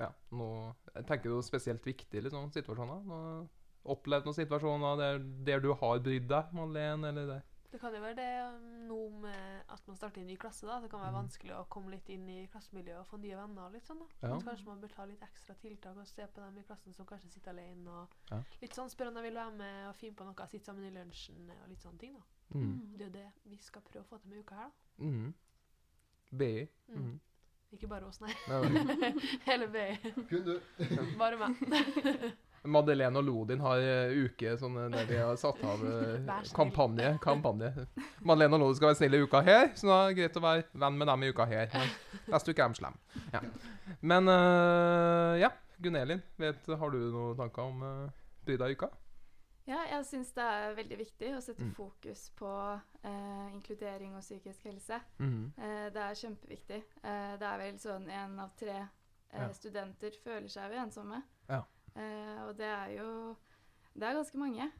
Speaker 1: Ja, nå Jeg tenker noe spesielt viktig, liksom, situasjoner? Nå, opplevd noen situasjoner der, der du har brydd deg, Madeleine, eller det?
Speaker 3: Det kan jo være det nå med at man starter i en ny klasse. da. Det kan være
Speaker 1: Mhm.
Speaker 3: vanskelig å komme litt inn i klassemiljøet og få nye venner. og litt sånn da.
Speaker 1: Ja.
Speaker 3: Så kanskje man bør ta litt ekstra tiltak og se på dem i klassen som kanskje sitter alene. og
Speaker 1: Ja.
Speaker 3: Litt sånn Spørre om de vil være med og finne på noe, sitte sammen i lunsjen og litt sånne ting. da.
Speaker 1: Mm.
Speaker 3: Det er jo det vi skal prøve å få til med uka her. da.
Speaker 1: Mm. BI.
Speaker 3: Mm.
Speaker 1: Mm.
Speaker 3: Ikke bare oss, nei.
Speaker 1: Nei.
Speaker 3: Hele BI.
Speaker 2: Kun du.
Speaker 3: Bare meg.
Speaker 1: Madeleine og Lodin har eh, uke sånn, eh, der de har satt av eh, kampanje. kampanje. Madeleine og Lodin skal være snille i uka her, så da er det greit å være venn med dem i uka her. Men neste uke er de slemme. Ja. Men uh, ja, Gunn Elin, har du noen tanker om uh, bryda i uka?
Speaker 5: Ja, jeg syns det er veldig viktig å sette
Speaker 1: Mm.
Speaker 5: fokus på eh, inkludering og psykisk helse.
Speaker 1: Mm.
Speaker 5: Eh, det er kjempeviktig. Eh, det er vel sånn én av tre eh,
Speaker 1: Ja.
Speaker 5: studenter føler seg jo ensomme.
Speaker 1: Ja.
Speaker 5: Eh, og det er jo Det er ganske mange.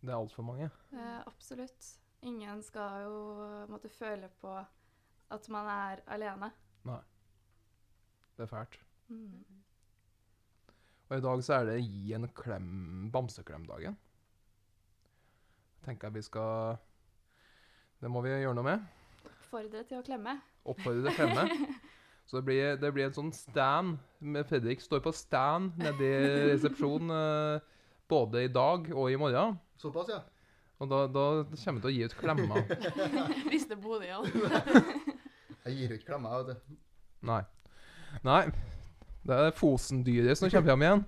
Speaker 1: Det er altfor mange.
Speaker 5: Eh, absolutt. Ingen skal jo måtte føle på at man er alene. Nei.
Speaker 1: Det er fælt.
Speaker 5: Mm.
Speaker 1: Og i dag så er det gi en klem, bamseklemdagen. Tenker jeg vi skal Det må vi gjøre noe med.
Speaker 5: Oppfordre til å klemme.
Speaker 1: Oppfordre til å klemme. Så det blir, det blir en sånn stand med Fredrik står på stand nede i resepsjonen eh, både i dag og i morgen.
Speaker 2: Såpass, ja.
Speaker 1: Og da, da kommer vi til å gi ut klemmer.
Speaker 3: det bor i igjen.
Speaker 2: Jeg gir jo ikke klemmer, vet du.
Speaker 1: Nei. Nei. Det er Fosen-dyret som kommer fram igjen.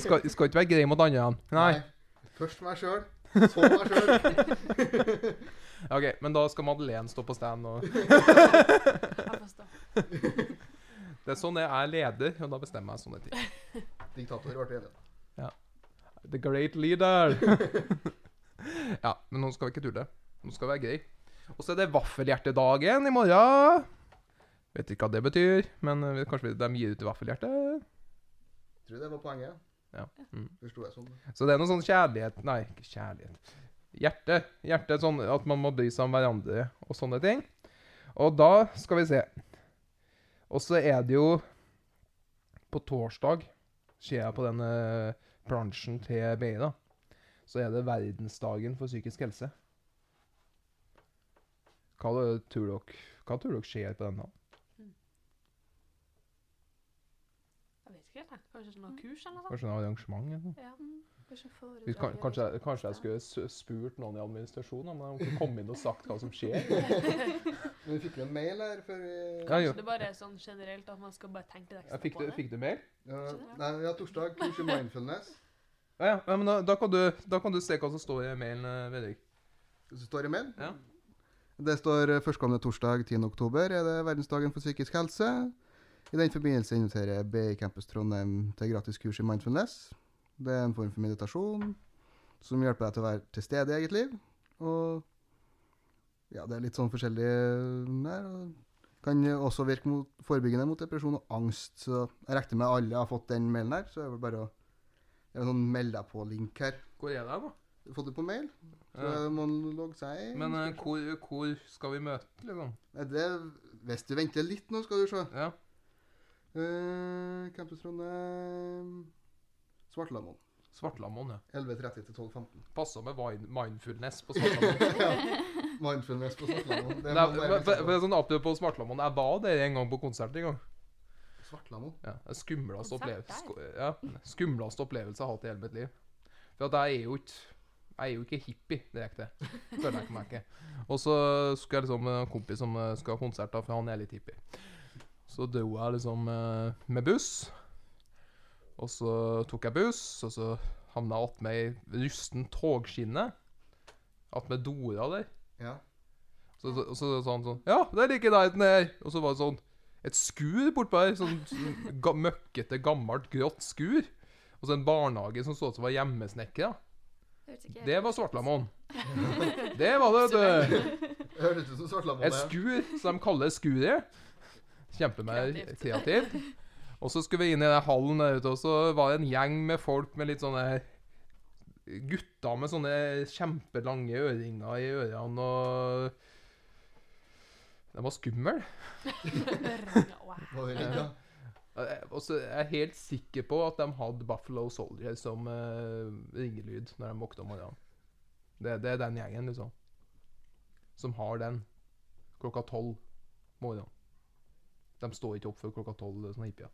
Speaker 1: Skal, skal ikke være grei mot andre igjen. Nei.
Speaker 2: Først meg sjøl, så meg sjøl.
Speaker 1: OK, men da skal Madeleine stå på stand. Og det er sånn jeg er leder, og da bestemmer jeg sånne ting.
Speaker 2: Diktator ble det.
Speaker 1: The great leader. ja, men nå skal vi ikke tulle. Nå skal vi være grei. Og så er det vaffelhjertedagen i morgen. Vet ikke hva det betyr, men eh, kanskje de gir ut vaffelhjerte.
Speaker 2: Tror det var poenget.
Speaker 1: Ja. Mm.
Speaker 2: Forsto jeg sånn.
Speaker 1: Så det er noe sånn kjærlighet Nei, ikke kjærlighet. Hjerte. Hjerte sånn at man må bry seg om hverandre og sånne ting. Og da skal vi se Og så er det jo På torsdag ser jeg på denne plansjen til BI, da. Så er det verdensdagen for psykisk helse. Hva tror dere, hva tror dere skjer på den da?
Speaker 3: Vet jeg. Kanskje sånn noe kurs eller noe sånt?
Speaker 1: Kanskje noe arrangement? Eller? noe?
Speaker 3: Ja.
Speaker 5: Mm, Kanskje
Speaker 1: Vi kan, kanskje,
Speaker 5: jeg-
Speaker 1: kanskje jeg skulle s- spurt noen i administrasjonen om de kunne komme inn og sagt hva som skjer?
Speaker 2: Men vi fikk jo en mail her før vi
Speaker 1: Ja, jo.
Speaker 3: Så det bare er sånn generelt at man skal bare tenke litt ekstra
Speaker 1: fikk,
Speaker 3: på
Speaker 1: det,
Speaker 3: det?
Speaker 1: fikk du mail?
Speaker 2: ja, Nei, vi har torsdag kurs i mindfulness.
Speaker 1: Ja, ja. ja men da, da, kan du, da kan du se hva som står i mailen, eh, Vedrik.
Speaker 2: Det står i mail.
Speaker 1: Ja.
Speaker 2: Det står eh, førstkommende torsdag 10. oktober er det verdensdagen for psykisk helse. I den forbindelse inviterer BI Campus Trondheim til gratis kurs i mindfulness. Det er en form for meditasjon som hjelper deg til å være til stede i eget liv. Og ja, det er litt sånn forskjellig der. Kan også virke mot, forebyggende mot depresjon og angst. Så jeg regner med alle har fått den mailen her. Så er det vel bare å Det er en sånn meld deg på-link her.
Speaker 1: Hvor er det, da?
Speaker 2: Du har fått det på mail. Så
Speaker 1: Ja.
Speaker 2: må logge seg inn.
Speaker 1: Men uh, hvor, hvor skal vi møte, liksom?
Speaker 2: Det, hvis du venter litt nå, skal du se.
Speaker 1: Ja.
Speaker 2: Uh, Campus Trondheim Svartlamoen.
Speaker 1: Svartlamoen, ja.
Speaker 2: 11.30 til 12.15.
Speaker 1: Passer med mindfulness på Svartlamoen.
Speaker 2: Mindfulness på Svartlamoen. Det
Speaker 1: Nei,
Speaker 2: men,
Speaker 1: men- for, for sånn Apropos Svartlamoen. Jeg var der en gang på konsert en gang.
Speaker 2: Svartlamoen?
Speaker 1: Ja, skumleste opplevelse,
Speaker 3: der?
Speaker 1: ja, skumleste opplevelse jeg har hatt i hele mitt liv. For at jeg er jo ikke jeg er jo ikke hippie direkte. Føler jeg meg ikke. Og så skulle jeg liksom en kompis som skal ha konsert, da, for han er litt hippie. Så dro jeg liksom eh, med buss. Og så tok jeg buss, og så havna jeg attmed ei rusten togskinne. Attmed Dora der.
Speaker 2: Ja.
Speaker 1: Så, så, så sa han sånn Ja, det er like i nærheten her. Og så var det sånn et skur bortpå her. Sånn, sånn ga, møkkete, gammelt, grått skur. Og så en barnehage som så ut som var hjemmesnekra. Det var. Svartlamoen. Det var det, vet du.
Speaker 2: Det ut som Svartlamoen.
Speaker 1: Et skur som de kaller skuret. Kjempemer
Speaker 3: Kreativt.
Speaker 1: kreativt. Og så skulle vi inn i den hallen der ute, og så var det en gjeng med folk med litt sånne Gutter med sånne kjempelange øringer i ørene og De var skumle.
Speaker 3: Wow.
Speaker 1: Og så er jeg helt sikker på at de hadde Buffalo Soldier som uh, ringelyd når de våkna om morgenen. Det, det er den gjengen, liksom. Som har den klokka tolv morgenen. De står ikke opp før klokka tolv, sånne hippier.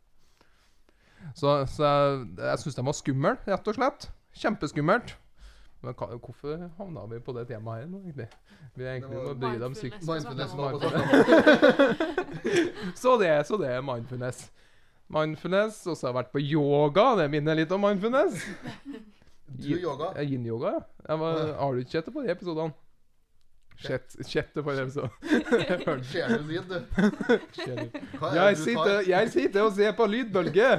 Speaker 1: Så, så jeg, jeg syns de var skumle, rett og slett. Kjempeskummelt. Men hva, hvorfor havna vi på det temaet her nå, egentlig? Vi er egentlig må bry dem sykt.
Speaker 3: Mindfulness
Speaker 2: Mindfulness på Svartlamoen.
Speaker 1: så det, så det er mindfulness. Mindfulness, og så har jeg vært på yoga. Det minner litt om mindfulness.
Speaker 2: Du yoga.
Speaker 1: Yin-yoga, har du ikke sett det på de episodene? Sjett det forrige episode. Jeg
Speaker 2: du du? Er
Speaker 1: Jeg
Speaker 2: du
Speaker 1: sitter, jeg sitter og ser på lydbølge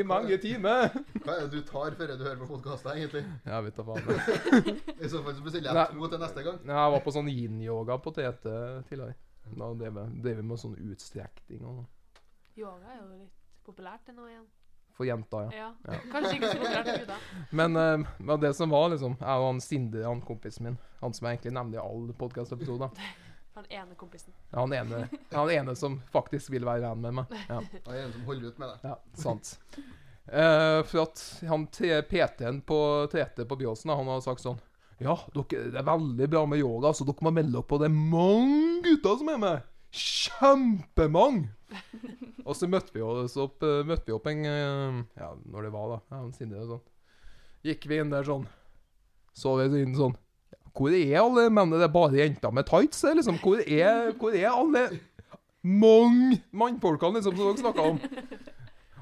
Speaker 1: i mange timer.
Speaker 2: hva er det du tar før du hører på podkaster, egentlig?
Speaker 1: Jeg vet da faen.
Speaker 2: I så fall så bestiller jeg to til neste gang.
Speaker 1: Jeg var på sånn yin-yoga på TT tidligere. Da drev jeg vi med sånn utstrekning og sånn.
Speaker 3: Yoga er jo litt populært nå igjen.
Speaker 1: For jenta, ja.
Speaker 3: Ja.
Speaker 1: Ja.
Speaker 3: Kanskje ikke så populært for gutter.
Speaker 1: Men, uh, men det som var, liksom Jeg og han Sinde, han kompisen min, han som jeg egentlig nevner i alle podkastepisoder
Speaker 3: Han ene kompisen.
Speaker 1: Han ene, han ene som faktisk vil være venn med meg. Ja,
Speaker 2: Han ene som holder ut med deg.
Speaker 1: ja sant. Uh, for at han T- PT-en på TT på Byåsen, han har sagt sånn Ja, dere, det er veldig bra med yoga, så dere må melde dere på. Det er mange gutter som er med. Kjempemange! Og så møtte vi oss opp, eh, møtte vi opp en eh, Ja, når det var, da. Ja, Sindre og sånn. Gikk vi inn der sånn. Så vi inn sånn Hvor er alle mennene? Det er bare jenter med tights? Liksom. Hvor, er, hvor er alle mange mannfolkene liksom, som dere snakka om?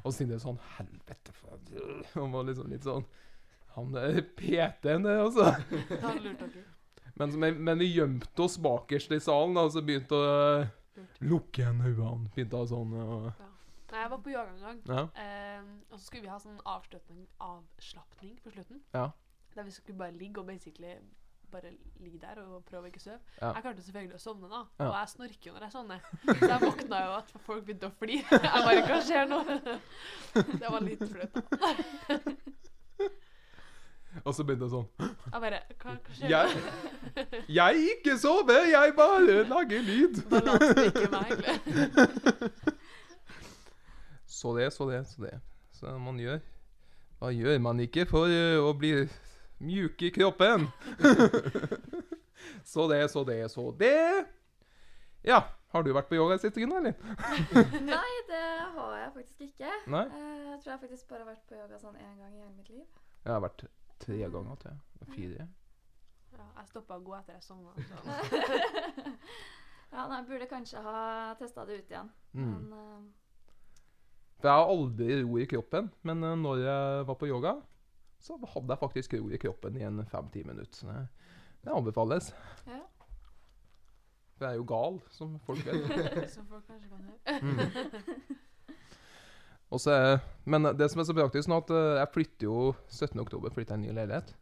Speaker 1: Og Sindre sånn Helvete, faen. Han var liksom litt sånn Han er PT-en, det, altså.
Speaker 3: Han lurte dere.
Speaker 1: Men, men, vi gjemte oss bakerst i salen, da, og så begynte å. Lukke igjen øynene. Begynte å sånn og,
Speaker 3: Nei, jeg var på yoga en gang.
Speaker 1: Ja.
Speaker 3: Ehm, og så skulle vi ha sånn avslutning, avslapning på slutten.
Speaker 1: Ja.
Speaker 3: Der vi skulle bare ligge og basically bare ligge der og prøve å ikke sove.
Speaker 1: Ja.
Speaker 3: Jeg klarte selvfølgelig å sovne, da.
Speaker 1: Ja.
Speaker 3: Og jeg snorker jo når jeg sovner. Så jeg våkna jo at folk begynte å flire. Jeg bare Hva skjer nå? Det var litt flaut. da.
Speaker 1: Og så begynte det sånn
Speaker 3: Jeg bare Hva, hva skjer
Speaker 1: Jeg, jeg ikke sover, jeg bare lager lyd.
Speaker 3: Da ikke meg, egentlig.
Speaker 1: Så det, så det, så det. Så man gjør Hva gjør man ikke for eh, å bli mjuk i kroppen? så det, så det, så det. Ja, har du vært på yoga i siste grunn, eller?
Speaker 5: Nei, det har jeg faktisk ikke.
Speaker 1: Nei?
Speaker 5: Eh, jeg tror jeg faktisk bare har vært på yoga sånn én gang i hele mitt liv.
Speaker 1: Jeg har vært tre ganger til. Fire.
Speaker 3: Ja, jeg stoppa å gå etter jeg sovna.
Speaker 5: Ja, nei, jeg burde kanskje ha testa det ut igjen.
Speaker 1: Mm.
Speaker 5: Men uh...
Speaker 1: For jeg har aldri ro i kroppen, men uh, når jeg var på yoga, så hadde jeg faktisk ro i kroppen i en fem-ti minutter. Så det, det anbefales.
Speaker 5: ja.
Speaker 1: For jeg er jo gal, som folk vet.
Speaker 3: Som folk kanskje kan høre.
Speaker 1: Så er, men det som er så praktisk nå, at eh, jeg flytter jo 17. oktober flytter jeg en ny leilighet.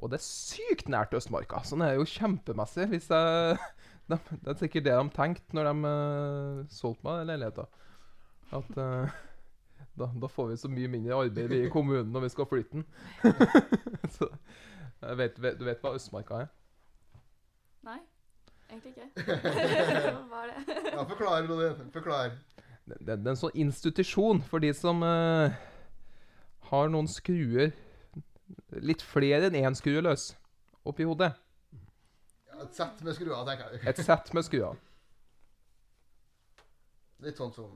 Speaker 1: Og det er sykt nært Østmarka, så det er jo kjempemessig. Hvis jeg, de, det er sikkert det de tenkte når de uh, solgte meg den leiligheten. At uh, da, da får vi så mye mindre arbeid i kommunen når vi skal flytte den. så jeg vet, vet, Du vet hva Østmarka er?
Speaker 5: Nei, egentlig ikke. Hva er det?
Speaker 2: Ja, forklar, Lodin. Forklar.
Speaker 1: Det, det, det er en sånn institusjon for de som uh, har noen skruer Litt flere enn én skrue løs oppi hodet.
Speaker 2: Ja, et sett med skruer, tenker jeg.
Speaker 1: Et sett med skruer.
Speaker 2: Litt sånn som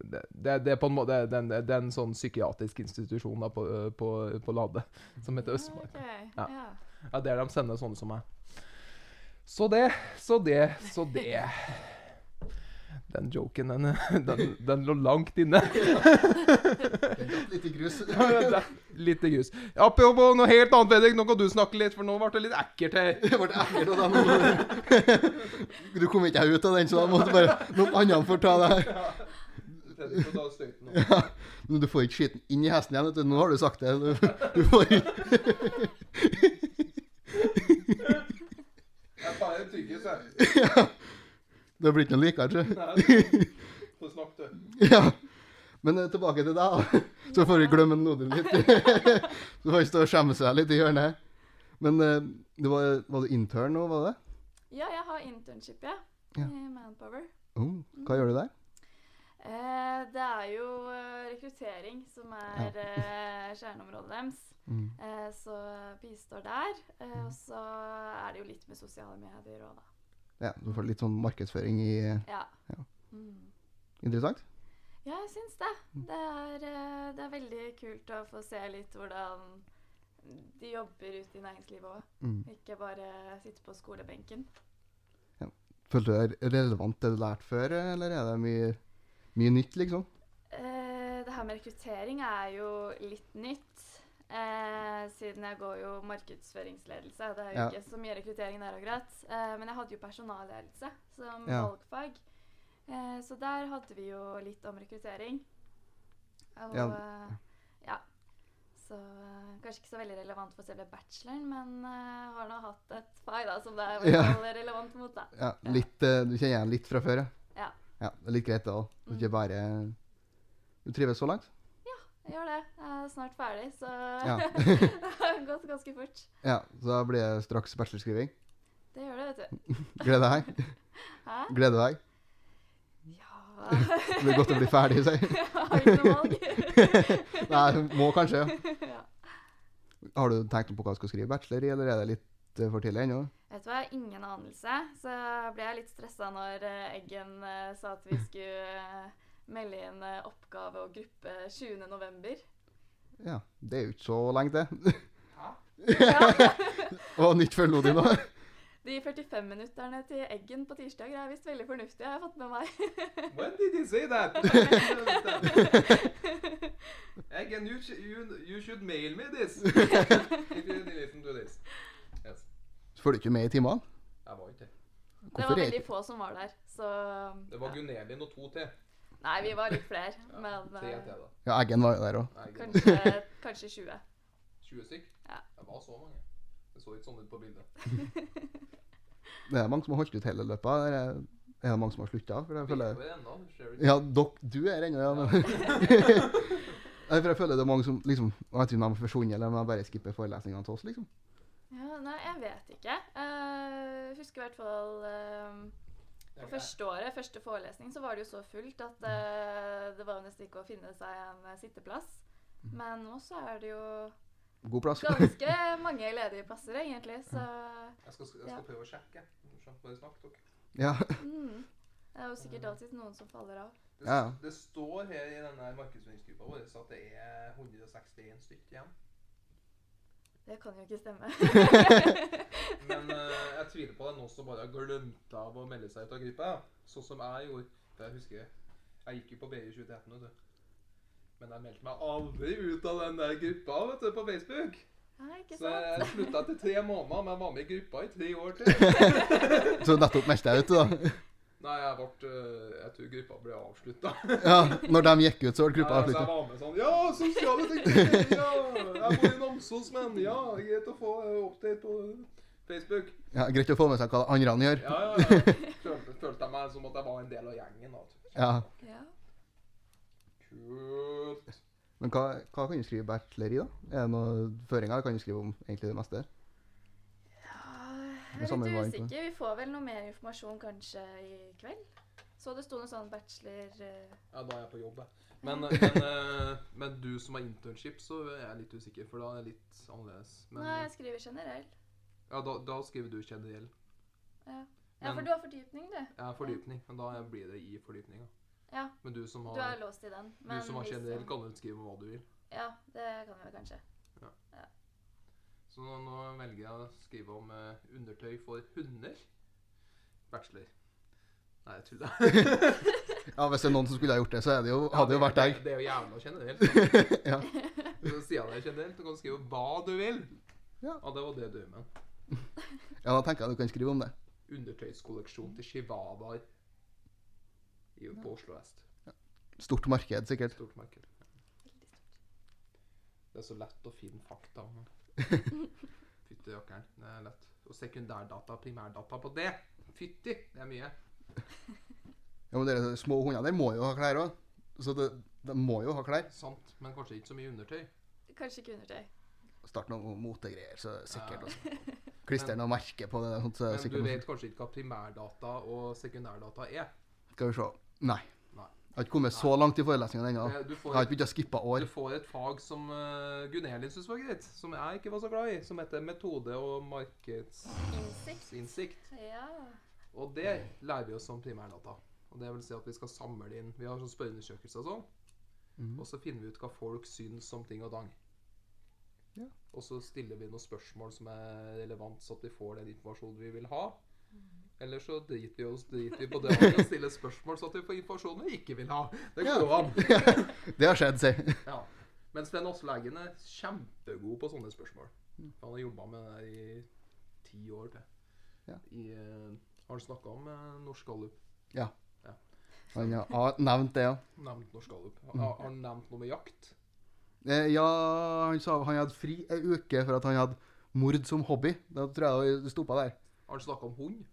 Speaker 1: Det, det, det, er på en måte, det, er en- det er en sånn psykiatrisk institusjon da, på, på, på Lade som heter Østmark. Ja.
Speaker 5: Ja,
Speaker 1: Der de sender sånne som meg. Så det, så det, så det. Den joken, den, den, den lå langt inne.
Speaker 2: Litt i grus.
Speaker 1: Litt grus. Apropos noe helt annet, Fredrik. Nå kan du snakke litt, for nå ble det litt ekkelt her.
Speaker 2: Det ble ekkelt. og da Du kom ikke ut av den, så da måtte bare noen andre få ta det her. Ja, men du får ikke skiten inn i hesten igjen. Nå har du sagt det. Du, du får ikke
Speaker 1: Jeg tar en tyggis, jeg.
Speaker 2: Det blir ikke noe likere, tror jeg.
Speaker 1: Nei, Få snakke, du.
Speaker 2: Ja. Men eh, tilbake til deg, da. Så får vi glemme Nodin litt. Så får vi stå og skjemme seg litt i hjørnet. Men eh, det var, var du intern nå, var det?
Speaker 5: ja, jeg har internship, ja.
Speaker 2: Ja.
Speaker 5: I Manpower.
Speaker 2: Oh, hva gjør du der?
Speaker 5: Eh, det er jo eh, rekruttering som er eh, kjerneområdet deres.
Speaker 2: Mm.
Speaker 5: Eh, så bistår der. Eh, og så er det jo litt med sosiale medier òg, da.
Speaker 2: Ja, du får litt sånn markedsføring i
Speaker 5: Ja.
Speaker 2: Ja.
Speaker 5: Mm.
Speaker 2: Interessant?
Speaker 5: Ja, jeg syns det. Det er, eh, det er veldig kult å få se litt hvordan de jobber ute i næringslivet òg.
Speaker 2: Mm.
Speaker 5: Ikke bare sitte på skolebenken.
Speaker 2: Følte du det er relevant det du lærte før, eller er det mye, mye nytt, liksom?
Speaker 5: Eh, det her med rekruttering er jo litt nytt. Eh, siden jeg går jo markedsføringsledelse. Det er jo
Speaker 2: Ja.
Speaker 5: ikke så mye rekruttering der akkurat. Eh, men jeg hadde jo personalledelse som
Speaker 2: Ja.
Speaker 5: valgfag. Eh, så der hadde vi jo litt om rekruttering. Og
Speaker 2: Ja.
Speaker 5: eh, ja. Så eh, kanskje ikke så veldig relevant for selve bacheloren, men eh, har nå hatt et fag da, som det er
Speaker 2: Ja.
Speaker 5: relevant mot. da.
Speaker 2: Ja, litt, Du kjenner igjen litt fra før,
Speaker 5: Ja.
Speaker 2: ja. Det er litt greit, det òg.
Speaker 5: Mm.
Speaker 2: Ikke bare Du trives så langt?
Speaker 5: Jeg gjør det. Jeg er snart ferdig, så
Speaker 2: Ja.
Speaker 5: det har gått ganske fort.
Speaker 2: Ja, Så da blir det straks bachelorskriving.
Speaker 5: Det gjør det, vet du.
Speaker 2: Gleder deg.
Speaker 5: Hæ?
Speaker 2: Gleder deg.
Speaker 5: Ja
Speaker 2: Det blir godt å bli ferdig, sier jeg.
Speaker 5: Har ikke noe valg.
Speaker 2: Nei, må kanskje.
Speaker 5: ja.
Speaker 2: Har du tenkt på hva du skal skrive bachelor i, eller er det litt eh, for tidlig ennå?
Speaker 5: Vet du hva, ingen anelse. Så ble jeg litt stressa når eh, Eggen eh, sa at vi skulle melde inn eh, oppgave og gruppe 20. november.
Speaker 2: Ja, det er jo ikke så lenge til.
Speaker 5: Ja.
Speaker 2: Og nytt du nå.
Speaker 5: De 45 minutterne til Eggen på tirsdager er visst veldig fornuftige, har jeg fått med meg.
Speaker 1: When did he say that? Eggen, you, you, you should mail me this. If you listen to this. Yes.
Speaker 2: Følger du ikke med i timene?
Speaker 1: Jeg var ikke det.
Speaker 5: Det var veldig få som var der, så
Speaker 1: Det var
Speaker 5: ja.
Speaker 1: Gunelin og to til.
Speaker 5: Nei, vi var litt flere,
Speaker 1: Ja,
Speaker 5: men
Speaker 1: Tre
Speaker 5: eh,
Speaker 1: til, da.
Speaker 2: Ja, Eggen var jo der òg.
Speaker 5: Kanskje, kanskje 20.
Speaker 1: 20 stykk?
Speaker 5: Ja.
Speaker 1: Det var så mange. Det så ikke sånn ut på bildet.
Speaker 2: Det er mange som har holdt ut hele løpet. Er det, er det mange som har slutta? Ja, dok, du er ennå, ja. For jeg føler det er mange som liksom Jeg vet ikke om de har forsvunnet, eller om de bare skipper forelesningene til oss, liksom.
Speaker 5: Ja, nei, jeg vet ikke. Jeg husker i hvert fall eh, på første året, første forelesning, så var det jo så fullt at uh, det var nesten ikke å finne seg en eh, sitteplass. Men nå så er det jo
Speaker 2: God plass.
Speaker 5: ganske mange ledige plasser, egentlig, så
Speaker 1: Jeg skal, jeg skal
Speaker 5: Ja.
Speaker 1: prøve å sjekke.
Speaker 2: Ja.
Speaker 5: Mm. Det er jo sikkert alltid noen som faller av.
Speaker 1: Det,
Speaker 2: Ja.
Speaker 1: det står her i denne markedsføringsgruppa vår at det er 161 stykker igjen.
Speaker 5: Det kan jo ikke stemme.
Speaker 1: Men uh, jeg tviler på det nå som bare har glemt av å melde seg ut av gruppa. Sånn som jeg gjorde. det, jeg husker Jeg gikk jo på BI 2013, vet du. Men jeg meldte meg aldri ut av den der gruppa vet du, på Facebook.
Speaker 5: Nei, ikke
Speaker 1: Så jeg slutta etter tre måneder, men jeg var med i gruppa i tre år til.
Speaker 2: Så nettopp meldte jeg ut, da.
Speaker 1: Nei, jeg ble eh, Jeg tror gruppa ble avslutta.
Speaker 2: Ja, når de gikk ut, så ble gruppa
Speaker 1: Ja, så jeg var med sånn Ja, sosiale teknologier! Ja, jeg bor i Namsos, men ja, greit å få eh, update på Facebook.
Speaker 2: Ja, greit å få med seg hva andre gjør.
Speaker 1: Ja, ja, ja. Følte, følte jeg meg som at jeg var en del av gjengen. da.
Speaker 2: Ja.
Speaker 5: Ja.
Speaker 1: Kult.
Speaker 2: Men hva, hva kan du skrive bachelor i, da? Er det noen føringer? Kan du skrive om egentlig det meste? Det
Speaker 5: Jeg er litt usikker. Vi får vel noe mer informasjon kanskje i kveld. Så det sto noe sånn bachelor uh...
Speaker 1: Ja, da er jeg på jobb, jeg. Men, men, eh, men du som har internship, så er jeg litt usikker, for da er det litt annerledes. Men
Speaker 5: Nei, jeg skriver generell.
Speaker 1: ja, da, da skriver du generell.
Speaker 5: Ja. ja, for du har fordypning, du.
Speaker 1: Jeg har fordypning, men da blir det i fordypninga.
Speaker 5: Ja,
Speaker 1: Men du som
Speaker 5: du er låst i den.
Speaker 1: du som har generell,
Speaker 5: eh,
Speaker 1: kan utskrive skrive hva du vil.
Speaker 5: Ja, det kan vi vel kanskje.
Speaker 1: Så nå, nå velger jeg å skrive om eh, undertøy for hunder. Bachelor. Nei, jeg tuller.
Speaker 2: Ja, Hvis det er noen som skulle ha gjort det, så er det jo, hadde det jo vært deg.
Speaker 1: det er jo jævla generelt.
Speaker 2: Ja.
Speaker 1: Så sier jeg det generelt. Du kan skrive hva du vil.
Speaker 2: Ja.
Speaker 1: Og det var det du med.
Speaker 2: ja, da tenker jeg du kan skrive om det.
Speaker 1: Undertøyskolleksjon til chihuahuaer i- på Oslo vest.
Speaker 2: Stort marked, sikkert.
Speaker 1: Stort marked. Det er så lett å finne fakta. Fytti rakkeren. Det er lett. Og sekundærdata, primærdata på det. Fytti, det er mye.
Speaker 2: Ja, men dere små hundene der må jo ha klær òg. Så det, de må jo ha klær.
Speaker 1: Sant, men kanskje ikke så mye undertøy.
Speaker 5: Kanskje ikke undertøy.
Speaker 2: Start noen motegreier, så er sikkert
Speaker 1: Ja.
Speaker 2: Klister noe merke på det. Sånt, så er
Speaker 1: Men du vet kanskje ikke hva primærdata og sekundærdata er.
Speaker 2: Skal vi se. Nei. Jeg har ikke kommet så langt i forelesningene ennå. Jeg har ikke begynt å skippe år.
Speaker 1: du får et fag som uh, Gunn Elin syntes var greit, som jeg ikke var så glad i, som heter metode og markedsinnsikt.
Speaker 5: Ja.
Speaker 1: Og det lærer vi oss som primærdata. Og det vil si at vi skal samle inn Vi har sånn spørreundersøkelser og sånn.
Speaker 2: Mm.
Speaker 1: Og så finner vi ut hva folk syns om ting og dang.
Speaker 2: Ja.
Speaker 1: Og så stiller vi noen spørsmål som er relevant, så at vi får den informasjonen vi vil ha. Eller så driter vi oss driter vi på det og stiller spørsmål, så at vi får informasjonen vi ikke vil ha. Det går jo an.
Speaker 2: Det har skjedd, si.
Speaker 1: Ja. Men Sten Aslegen er kjempegod på sånne spørsmål. Han har jobba med det i ti år til.
Speaker 2: Ja.
Speaker 1: I, eh, har han snakka om eh, Norsk Gallup? Ja.
Speaker 2: Han har nevnt det, ja.
Speaker 1: Nevnt Norsk Gallup.
Speaker 2: Mm.
Speaker 1: Har har han nevnt noe med jakt?
Speaker 2: Eh, Ja, han sa han hadde fri ei uke for at han hadde mord som hobby. Da tror jeg det stoppa der.
Speaker 1: Har han snakka om hund?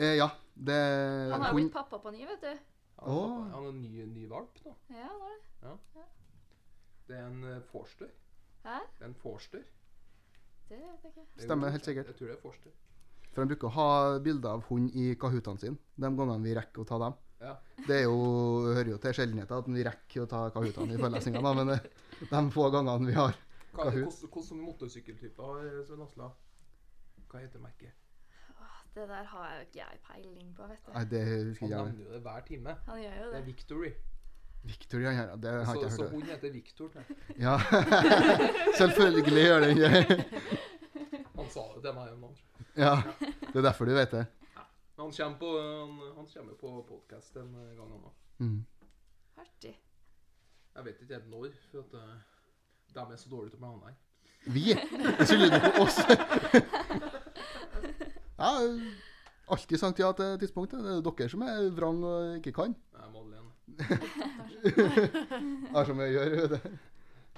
Speaker 2: Eh, ja, det
Speaker 5: Han har
Speaker 2: jo
Speaker 5: blitt pappa på ny, vet du.
Speaker 1: Han har
Speaker 2: Åh.
Speaker 1: han har en ny, ny valp nå.
Speaker 5: Ja, han har det.
Speaker 1: Det er en uh, forster.
Speaker 5: Hæ?
Speaker 1: Det er en forster.
Speaker 5: Det vet jeg ikke.
Speaker 1: Er
Speaker 2: Stemmer, helt sikkert.
Speaker 1: Jeg tror det er forster.
Speaker 2: For han bruker å ha bilder av hund i kahutene sine de gangene vi rekker å ta dem.
Speaker 1: Ja.
Speaker 2: Det er jo, hører jo til sjeldenheter at vi rekker å ta kahutene i forelesningene, men eh, de få gangene vi har
Speaker 1: Hva,
Speaker 2: Kahoot.
Speaker 1: hvordan, hvordan motorsykkeltyper har Svein Asla? Hva heter merket?
Speaker 5: Det der har jeg jo ikke jeg peiling på, vet du.
Speaker 2: Nei, det husker
Speaker 1: Han
Speaker 2: jeg.
Speaker 1: nevner jo det hver time.
Speaker 5: Han gjør jo
Speaker 1: Det er
Speaker 5: det.
Speaker 1: Victory.
Speaker 2: Victor, ja, her, det har
Speaker 1: Så,
Speaker 2: ikke jeg
Speaker 1: så
Speaker 2: hørt.
Speaker 1: hun heter Victor. nei.
Speaker 2: Ja, selvfølgelig gjør den det.
Speaker 1: Han sa det til meg om dagen.
Speaker 2: Ja, det er derfor du vet det.
Speaker 1: Men han kommer på, han, han kommer på podkast en gang han òg.
Speaker 2: Mm.
Speaker 5: Artig.
Speaker 1: Jeg vet ikke helt når, for at uh, de er så dårlige til å planlegge.
Speaker 2: Vi? Det skylder du på oss. Ja, alltid sagt ja til tidspunktet. Det er dere som er vrang og ikke kan.
Speaker 1: Jeg er Madeleine.
Speaker 2: Har så mye å gjøre. vet du.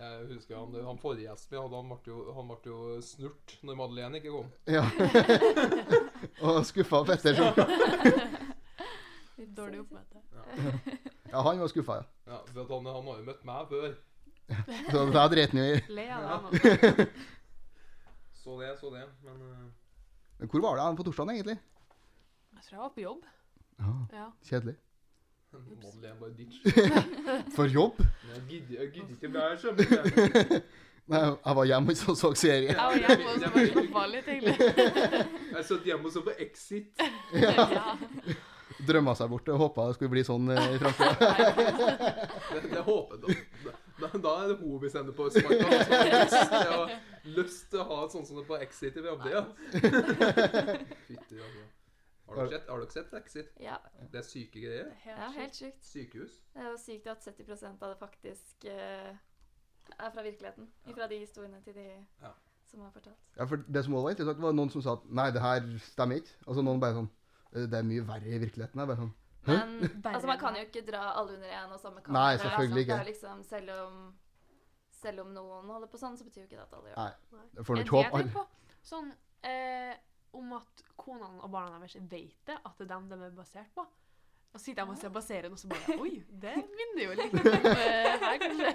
Speaker 1: Jeg husker han, han forrige gjesten vi hadde, han ble jo, han ble jo snurt når Madeleine ikke kom.
Speaker 2: Ja. Og skuffa Petter. Så.
Speaker 3: Litt dårlig oppmøte.
Speaker 2: Ja, han var skuffa, ja.
Speaker 1: Ja, for han, han har jo møtt meg før.
Speaker 2: Så det dreit han jo i.
Speaker 3: Le av det, han også.
Speaker 1: Så det, så det. Men uh,
Speaker 2: Men hvor var det han på torsdag, egentlig?
Speaker 3: Jeg tror jeg var på jobb.
Speaker 2: Ja,
Speaker 3: Ja.
Speaker 2: Kjedelig.
Speaker 1: Madeleine bare ditch.
Speaker 2: For jobb?
Speaker 1: Jeg gidder ikke ikke mer, skjønner.
Speaker 2: Nei, jeg var hjemme og så, så serie.
Speaker 3: Jeg var hjemme og så bare slappa litt, egentlig.
Speaker 1: Jeg satt hjemme og så på Exit.
Speaker 3: Ja.
Speaker 2: Drømma seg bort og håpa det skulle bli sånn eh, i framtida.
Speaker 1: Det, det håper jeg. Da, da, da er det hun vi sender på Smarta. som har lyst til å- Lyst til å ha et sånt som det på Exit i framtida. Fytti ja. Har dere sett, har dere sett Exit?
Speaker 5: Ja,
Speaker 1: Det er syke greier.
Speaker 5: ja, helt sykt.
Speaker 1: Sykehus.
Speaker 5: Det er jo sykt at 70% av det faktisk uh, er fra virkeligheten. Fra de historiene til de
Speaker 1: Ja.
Speaker 5: som har fortalt.
Speaker 2: Ja, for det som også var interessant, var noen som sa at nei, det her stemmer ikke. Altså noen bare sånn «Eh, Det er mye verre i virkeligheten. Jeg bare sånn
Speaker 5: Men altså, man kan jo ikke dra alle under én og samme kamp.
Speaker 2: Nei, selvfølgelig ikke.
Speaker 5: Liksom, selv om, selv om noen holder på sånn, så betyr jo ikke det at alle gjør det.
Speaker 2: Nei, det får du håpe.
Speaker 3: på, sånn eh, om at konene og barna deres vet det, at det er dem de er basert på. Og så sitter jeg og ser på serien, og så bare Oi, det minner jo litt om her, kanskje.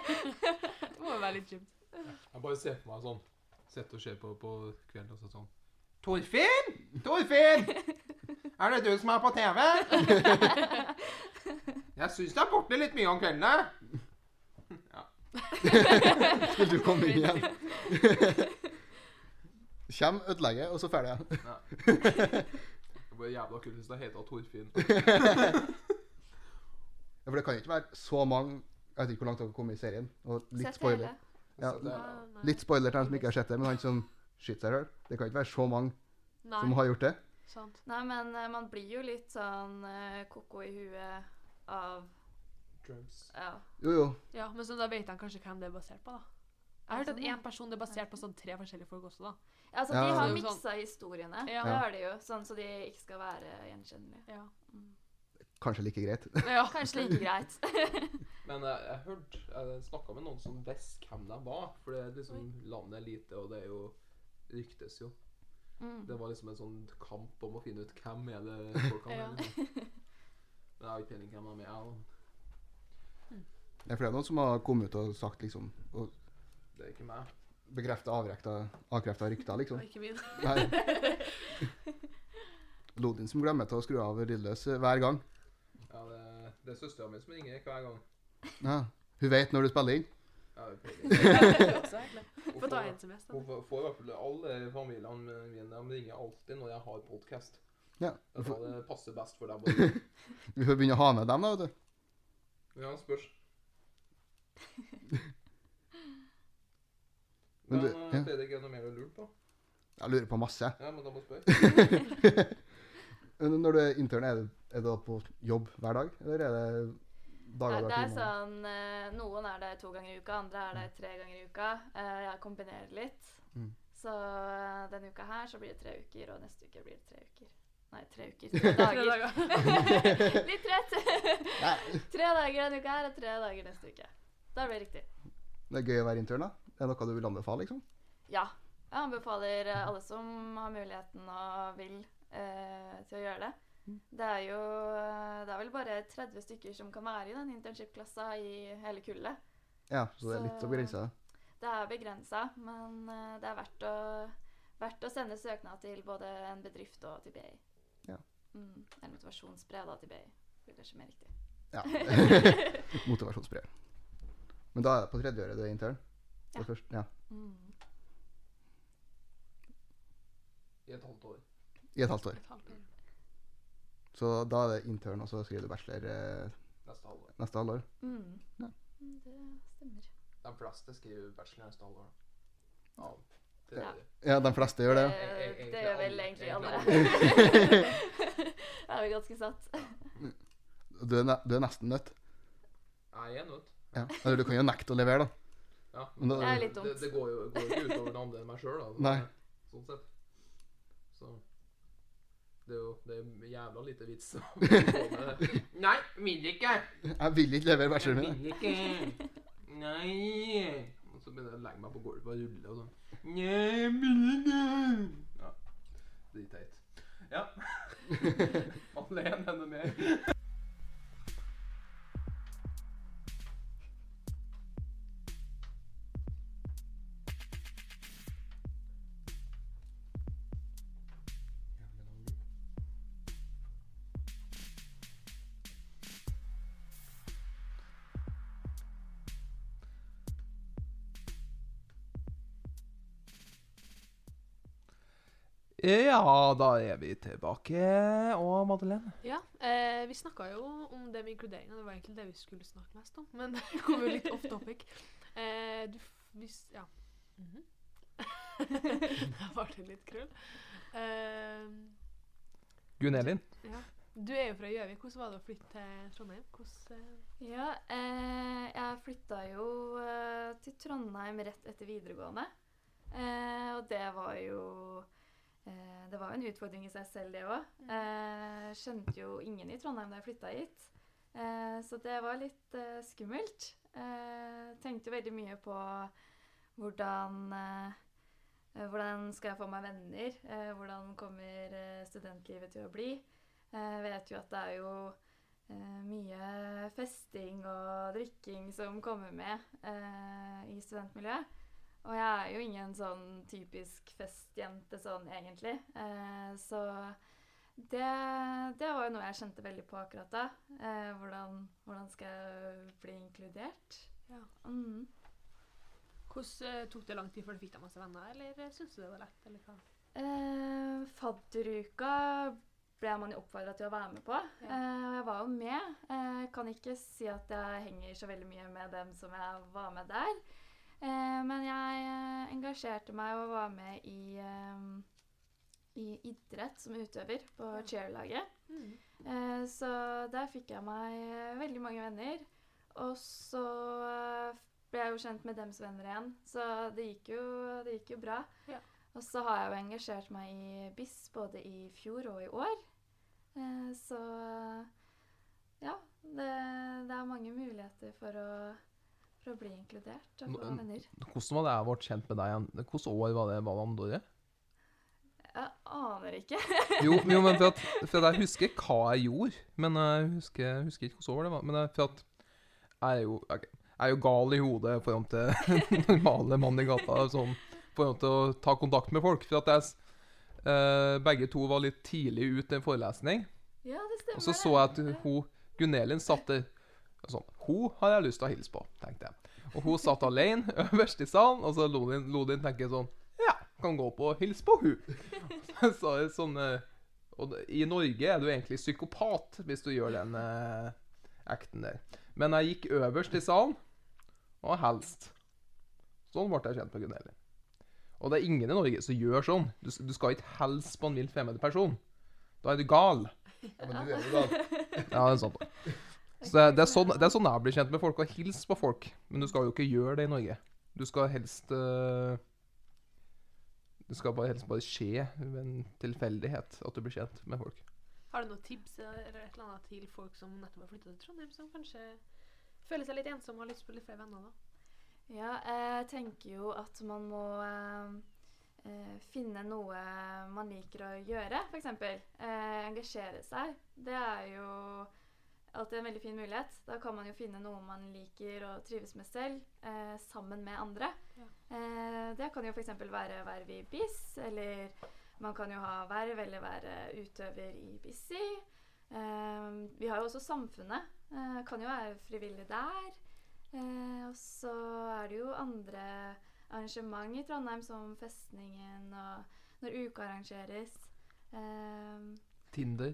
Speaker 3: Det må jo være litt kjipt.
Speaker 1: Jeg bare ser på meg sånn Sitter og ser på på kvelden og sånn Torfinn! Torfinn! Er det du som er på TV? Jeg syns det er borte litt mye om kveldene. Ja.
Speaker 2: Skulle du komme inn igjen? Kjem, ødelegger, og så ferdig igjen.
Speaker 1: Det blir jævla kult hvis det heter Torfinn.
Speaker 2: Ja, for det kan ikke være så mange Jeg vet ikke hvor langt dere har kommet i serien. Og litt
Speaker 5: Sett
Speaker 2: spoiler. Ja,
Speaker 3: nei.
Speaker 2: litt spoiler til dem som ikke har sett det, men han som skyter seg sjøl. Det kan ikke være så mange
Speaker 3: Nei,
Speaker 2: som har gjort det.
Speaker 3: Sant.
Speaker 5: Nei, men eh, man blir jo litt sånn koko ko-ko i huet av
Speaker 1: Drugs.
Speaker 5: Ja.
Speaker 2: Jo, jo.
Speaker 3: Ja, men så da vet han kanskje hvem det er basert på, da. Jeg har hørt at
Speaker 5: sånn,
Speaker 3: én person er basert på sånn tre forskjellige folk også, da.
Speaker 5: Altså,
Speaker 2: Ja.
Speaker 5: de har
Speaker 3: det
Speaker 5: miksa historiene.
Speaker 3: Ja.
Speaker 5: Det har de jo, sånn så de ikke skal være gjenkjennelige.
Speaker 3: Ja.
Speaker 2: Kanskje like greit.
Speaker 3: ja.
Speaker 5: Kanskje like greit.
Speaker 1: Men jeg, jeg hørte Jeg snakka med noen som visste hvem de var. For det er liksom landet er lite, og det er jo ryktes jo.
Speaker 5: Mm.
Speaker 1: Det var liksom en sånn kamp om å finne ut hvem er det folk kan
Speaker 3: Ja.
Speaker 1: være. Men jeg har ikke peiling hvem de er.
Speaker 2: for det er noen som har kommet ut og sagt liksom Og
Speaker 1: Det er ikke meg.
Speaker 2: bekrefta avkrefta rykter, liksom.
Speaker 3: Det var ikke min.
Speaker 2: Lodin som glemmer til å skru av lydløs eh, hver gang.
Speaker 1: Ja, det, det er søstera mi som ringer hver gang.
Speaker 2: Ja. Hun vet når du spiller inn.
Speaker 3: Få ta
Speaker 1: får-
Speaker 3: en semester.
Speaker 1: Hun får i hvert fall alle familiene mine de ringer alltid når jeg har podkast.
Speaker 2: Ja.
Speaker 1: Det er det passer best for dem. både.
Speaker 2: Vi får begynne å ha med dem, da. vet du.
Speaker 1: Ja, spørs.
Speaker 2: Men du- ja.
Speaker 1: Fredrik, er det noe mer du lurer på?
Speaker 2: Jeg lurer på masse.
Speaker 1: Ja, men da må spørre.
Speaker 2: Når du er intern, er du, er du da på jobb hver dag? Eller er Det, dager du
Speaker 5: det er sånn eh, Noen er det to ganger i uka, andre er det tre ganger i uka. Eh, jeg kombinerer litt.
Speaker 2: Mm.
Speaker 5: Så eh, denne uka her så blir det tre uker, og neste uke blir det tre uker. Nei, tre uker. Tre dager. Litt trett. Tre dager denne uka her og tre dager neste uke. Da blir det riktig.
Speaker 2: Det er gøy å være intern, da? Det Er noe du vil anbefale, liksom?
Speaker 5: Ja. Jeg anbefaler alle som har muligheten og vil, eh, til å gjøre det. Det er jo Det er vel bare 30 stykker som kan være i den internship-klassa i hele kullet.
Speaker 2: Ja, så det er litt
Speaker 5: Så-
Speaker 2: å begrense det.
Speaker 5: Det er begrensa, men eh, det er verdt å, verdt å sende søknad til både en bedrift og til BI.
Speaker 2: Ja.
Speaker 5: Mm, eller motivasjonsbrev da til BI. Blir som mer riktig.
Speaker 2: Ja. Motivasjonsbrev. Men da er det på tredje året du er intern? Det
Speaker 5: Ja.
Speaker 2: Først, ja.
Speaker 5: Mm.
Speaker 1: I et halvt år.
Speaker 2: I et halvt år.
Speaker 3: Et halvt år.
Speaker 2: Så da er det intern, og så skriver du bachelor eh,
Speaker 1: Neste halvår.
Speaker 2: neste halvår.
Speaker 5: Mm.
Speaker 2: Ja.
Speaker 5: Mm, Det stemmer.
Speaker 1: De fleste skriver bachelor neste halvår. Ja. Det
Speaker 5: Ja.
Speaker 2: Ja, de fleste gjør det.
Speaker 5: Det,
Speaker 1: Jeg- jeg-
Speaker 5: det gjør vel egentlig alle. det er vi ganske satt.
Speaker 2: Du er, ne du er nesten nødt.
Speaker 1: Jeg er nødt.
Speaker 2: Ja. Eller du kan jo nekte å levere, da.
Speaker 1: Ja.
Speaker 2: Men da
Speaker 5: Det er litt dumt.
Speaker 1: Det, det går jo går jo ikke utover den andre enn meg sjøl, da.
Speaker 2: Nei.
Speaker 1: Sånn sett. Så det er jo det er jævla lite vits å det. Nei, vil ikke.
Speaker 2: Jeg vil ikke levere bacheloren min.
Speaker 1: vil ikke. Nei. Og så begynner jeg å legge meg på gulvet og rulle og sånn. Nei, vil ikke. Ja. Dritteit. Ja. Alene enda Ja, da er vi tilbake. Og Madeleine?
Speaker 3: Ja, eh, vi snakka jo om det med inkludering, og det var egentlig det vi skulle snakke mest om. Men det kom jo litt off topic. Eh, du, hvis, ja. Mhm. Der var det litt krøll. Eh,
Speaker 1: Gunn Elin?
Speaker 3: ja. Du er jo fra Gjøvik. Hvordan var det å flytte til Trondheim? Hvordan, eh,
Speaker 5: Ja, eh, jeg flytta jo eh, til Trondheim rett etter videregående. Eh, og det var jo Det var jo en utfordring i seg selv, det òg. Eh, skjønte jo ingen i Trondheim da jeg flytta hit. Eh, så det var litt eh, skummelt. Eh, tenkte jo veldig mye på hvordan eh, eh, Hvordan skal jeg få meg venner? Eh, hvordan kommer eh, studentlivet til å bli? Eh, Jeg vet jo at det er jo eh, mye festing og drikking som kommer med eh, i studentmiljøet. Og jeg er jo ingen sånn typisk festjente sånn egentlig. Eh, så det, det var jo noe jeg kjente veldig på akkurat da. Eh, hvordan, hvordan skal jeg bli inkludert?
Speaker 3: Ja.
Speaker 5: Mm.
Speaker 3: hvordan eh, tok det lang tid før du fikk deg masse venner, eller uh, syns du det var lett? Eller hva?
Speaker 5: Eh, fadderuka ble man jo oppfordra til å være med på.
Speaker 3: Ja.
Speaker 5: Eh, og jeg var jo med. Eh, kan ikke si at jeg henger så veldig mye med dem som jeg var med der. Eh, men jeg eh, engasjerte meg og var med i, eh, i idrett som utøver på cheerlaget.
Speaker 3: Mm.
Speaker 5: Eh, så der fikk jeg meg eh, veldig mange venner. Og så eh, ble jeg jo kjent med dems venner igjen, så det gikk jo, det gikk jo bra.
Speaker 3: Ja.
Speaker 5: Og så har jeg jo engasjert meg i BIS både i fjor og i år. Eh, så ja, det, det er mange muligheter for å, for å bli inkludert og få venner.
Speaker 1: Hvordan var det jeg ble kjent med deg igjen? Hvilket år var det var med andre?
Speaker 5: Jeg aner ikke.
Speaker 1: Jo, jo men for at, for at jeg husker hva jeg gjorde, men jeg husker, jeg husker ikke hvilket år det var. Men for at jeg er jo, jeg er jo gal i hodet forhold til normale mann i gata. Sånn, forhold til å ta kontakt med folk. For at jeg, eh, begge to var litt tidlig ut i en forelesning.
Speaker 5: Ja, det stemmer.
Speaker 1: Og så så jeg at hun, Gunelin satt der sånn Hun har jeg lyst til å hilse på, tenkte jeg. Og hun satt alene øverst i salen, og så Lodin, Lodin tenker sånn Ja, kan gå på og hilse på hun. Så er det sånn eh, Og i Norge er du egentlig psykopat hvis du gjør den eh, acten der. Men jeg gikk øverst i salen og helst. Sånn ble jeg kjent med Gunelin. Og det er ingen i Norge som gjør sånn. Du, du skal ikke hilse på en vilt fremmed person. Da er du gal.
Speaker 2: Ja, men du er jo gal.
Speaker 1: Ja, det er sant. Så det, det, er sånn, det er sånn jeg blir kjent med folk, å hilse på folk. Men du skal jo ikke gjøre det i Norge. Du skal helst uh, Det skal bare helst bare skje ved en tilfeldighet at du blir kjent med folk.
Speaker 3: Har du noen tips eller et eller annet til folk som nettopp har flytta til Trondheim, som kanskje føler seg litt ensomme og har lyst på litt flere venner? da?
Speaker 5: Ja, jeg tenker jo at man må eh, eh, finne noe man liker å gjøre, f.eks. Eh, engasjere seg. Det er jo alltid en veldig fin mulighet. Da kan man jo finne noe man liker og trives med selv, eh, sammen med andre.
Speaker 3: Ja.
Speaker 5: Eh, det kan jo f.eks. være verv i BIS, eller man kan jo ha verv eller være utøver i BISI. Eh, vi har jo også Samfunnet. Eh, kan jo være frivillig der. Eh, og så er det jo andre arrangement i Trondheim, som Festningen og når uka arrangeres. Eh,
Speaker 1: Tinder.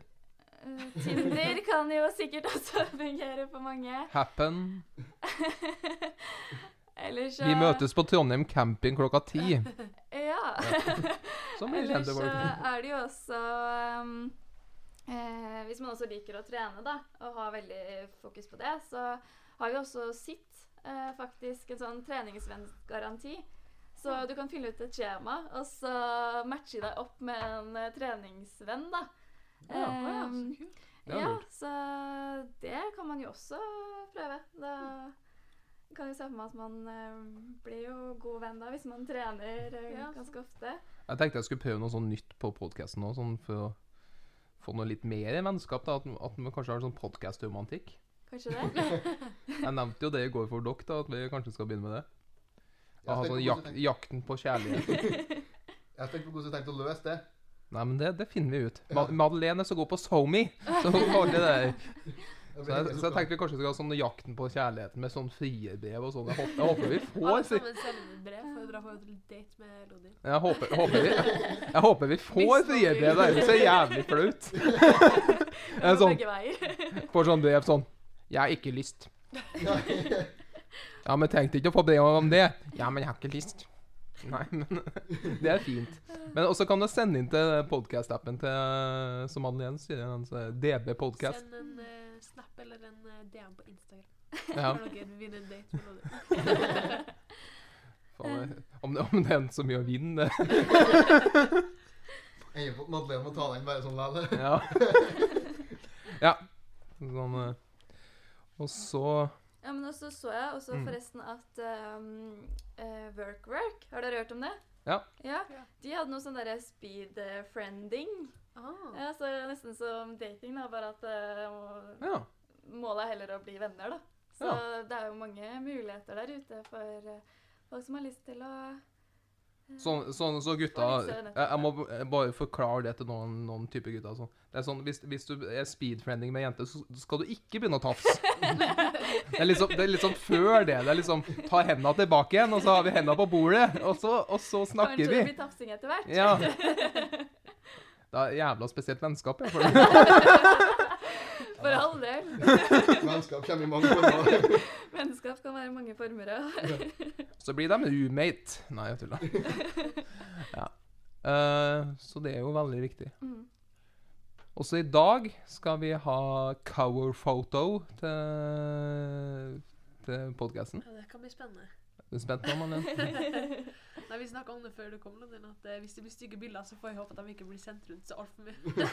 Speaker 5: Eh, Tinder kan jo sikkert også fungere for mange.
Speaker 1: Happen.
Speaker 5: Eller så
Speaker 1: Vi møtes på Trondheim camping klokka ti.
Speaker 5: Ja.
Speaker 1: Som blir
Speaker 5: Eller
Speaker 1: kjente
Speaker 5: så er det jo også um, eh, Hvis man også liker å trene da, og har veldig fokus på det, så har vi også sitt eh, faktisk en sånn treningsvennsgaranti. Så du kan fylle ut et skjema, og så matche deg opp med en eh, treningsvenn, da.
Speaker 1: Ja,
Speaker 3: ja,
Speaker 5: Um,
Speaker 3: så kult.
Speaker 1: Det
Speaker 5: ja, så det kan man jo også prøve. Da kan jo se for meg at man eh, blir jo god venn da, hvis man trener eh,
Speaker 3: Ja,
Speaker 5: ganske ofte.
Speaker 1: Jeg tenkte jeg skulle prøve noe sånn nytt på podkasten nå, sånn for å få noe litt mer vennskap. da, At, at vi kanskje har sånn podkast-romantikk.
Speaker 5: Kanskje det?
Speaker 1: Jeg nevnte jo det i går for dere, da, at vi kanskje skal begynne med det.
Speaker 2: Å
Speaker 1: Ha sånn jak jakten på kjærlighet.
Speaker 2: jeg har tenkt på hvordan jeg tenkte å løse det.
Speaker 1: Nei, men det, det finner vi ut. Ma Madeleine er så god på SoMe, så hun det der. Så jeg, så jeg tenkte vi kanskje skulle ha sånn Jakten på kjærligheten med sånn frierbrev og sånn. Jeg jeg håper vi får
Speaker 3: Alle sammen sender brev for å dra på en date med Lodin.
Speaker 1: jeg håper, jeg håper, vi, jeg håper vi får frierbrev. Det er jo så jævlig flaut. Er sånn-
Speaker 5: For.
Speaker 1: Får sånn brev sånn 'Jeg har ikke lyst'. Ja, men tenkte ikke å få brev om det. Ja, men jeg har ikke lyst. Nei, men det er fint. Men også kan du sende inn til podcast-appen til som som Madeleine sier, den så DB Podcast.
Speaker 3: Send en uh, snap eller en uh, DM på Instagram.
Speaker 1: Ja.
Speaker 3: Vinner en date med.
Speaker 1: Faen, om, det, om det er så mye å vinne
Speaker 2: det. Madeleine må ta den bare sånn likevel.
Speaker 1: Ja. ja. Sånn uh, Og så
Speaker 5: Ja, men også så jeg også
Speaker 1: Mm.
Speaker 5: forresten at um, eh, Work Work, har dere hørt om det?
Speaker 1: Ja.
Speaker 5: ja.
Speaker 3: Ja.
Speaker 5: De hadde noe sånn derre speed eh, friending.
Speaker 3: Ah.
Speaker 5: Ja, så nesten som dating, da, bare at eh,
Speaker 1: Ja.
Speaker 5: målet er heller å bli venner, da. Så det er jo mange muligheter der ute for uh, folk som har lyst til å
Speaker 1: Sånn, sånn, så gutta jeg, jeg må bare forklare det til noen, noen type gutter. Sånn. Det er sånn, hvis, hvis du er speedfriending med jente, så skal du ikke begynne å tafse. Det er liksom, det er liksom før det. Det er liksom Ta hendene tilbake igjen, og så har vi hendene på bordet, og så, og så snakker
Speaker 5: Kanskje
Speaker 1: vi.
Speaker 5: det blir tafsing etter hvert.
Speaker 1: Ja. Det er jævla spesielt vennskap, jeg. For
Speaker 5: For all del.
Speaker 2: Vennskap kommer i mange former.
Speaker 5: Vennskap kan være mange former. Ja.
Speaker 1: så blir de roommate. Nei, jeg tuller. Ja. Uh, så det er jo veldig viktig.
Speaker 5: Mm.
Speaker 1: Også i dag skal vi ha cover photo til, til podkasten.
Speaker 3: Ja, det kan bli spennende.
Speaker 1: Er du spent nå, Malin?
Speaker 3: Nei, Vi snakka om det før du kom, Lodin, at eh, hvis det blir stygge bilder, så får jeg håpe at de ikke blir sendt rundt så altfor mye.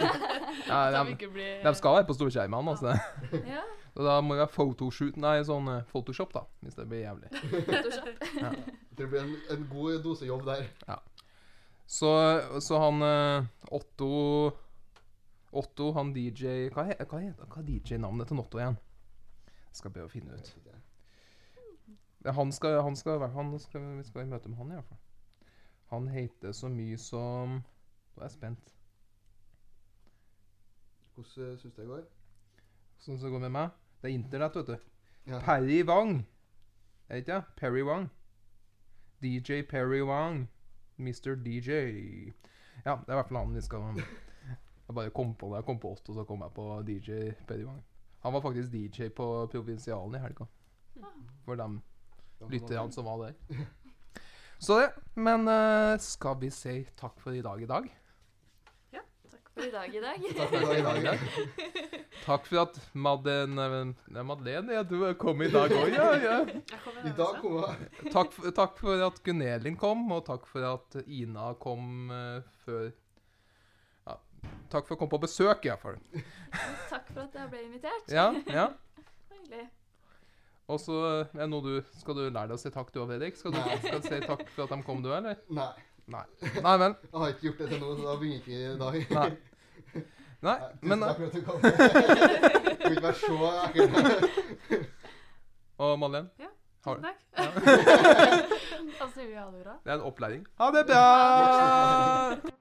Speaker 1: Ja,
Speaker 3: At de
Speaker 1: de,
Speaker 3: ikke blir
Speaker 1: de skal være på storskjermene, altså.
Speaker 5: ja.
Speaker 1: Så da må vi ha photoshoot Nei, sånn eh, Photoshop, da. Hvis det blir jævlig.
Speaker 5: Photoshop.
Speaker 2: Det blir en, en god dose jobb der.
Speaker 1: Så, så han eh, Otto Otto, han DJ Hva heter hva er DJ-navnet til Otto igjen? Jeg skal prøve å finne ut. Han skal, han skal, han skal, vi skal i møte med han, i hvert fall. Han heter så mye som Nå er jeg spent.
Speaker 2: Hvordan syns du det går?
Speaker 1: Sånn som det går med meg. Det er internett, vet du.
Speaker 2: Ja.
Speaker 1: Perry Wang. Er det ikke det? Perry Wang. DJ Perry Wang. Mr. DJ. Ja, det er i hvert fall han vi skal Jeg bare kom på det. Jeg kom på Otto, så kom jeg på DJ Perry Wang. Han var faktisk DJ på Provinsialen i helga. For dem lytterne som var der. Så det. Men uh, skal vi si takk for i dag i dag? Ja.
Speaker 5: Takk for i dag i dag.
Speaker 2: Takk for i dag. i dag.
Speaker 1: Takk for at Madeleine Madeleine, ja, du kom i dag òg, ja. ja.
Speaker 2: I dag kom jeg.
Speaker 1: Takk, takk for at Gunelin kom, og takk for at Ina kom uh, før Takk for å komme på besøk, i hvert fall.
Speaker 5: Takk for at jeg ble invitert.
Speaker 1: Ja, ja.
Speaker 5: Hyggelig.
Speaker 1: Og så er det noe du Skal du lære deg å si takk, du òg, Fredrik? Skal du, skal du si takk for at de kom, du, eller?
Speaker 2: Nei,
Speaker 1: Nei. Nei vel.
Speaker 2: jeg har ikke gjort det til nå, så da begynner ikke i dag.
Speaker 1: Nei. Nei,
Speaker 2: Tusen takk for at du kom. Det vil ikke være så ekkel.
Speaker 1: Og Madeleine?
Speaker 3: Ja,
Speaker 1: Har-
Speaker 3: tusen takk.
Speaker 1: Ja.
Speaker 3: altså, vi ha det bra.
Speaker 1: Det er en opplæring. Ha det bra!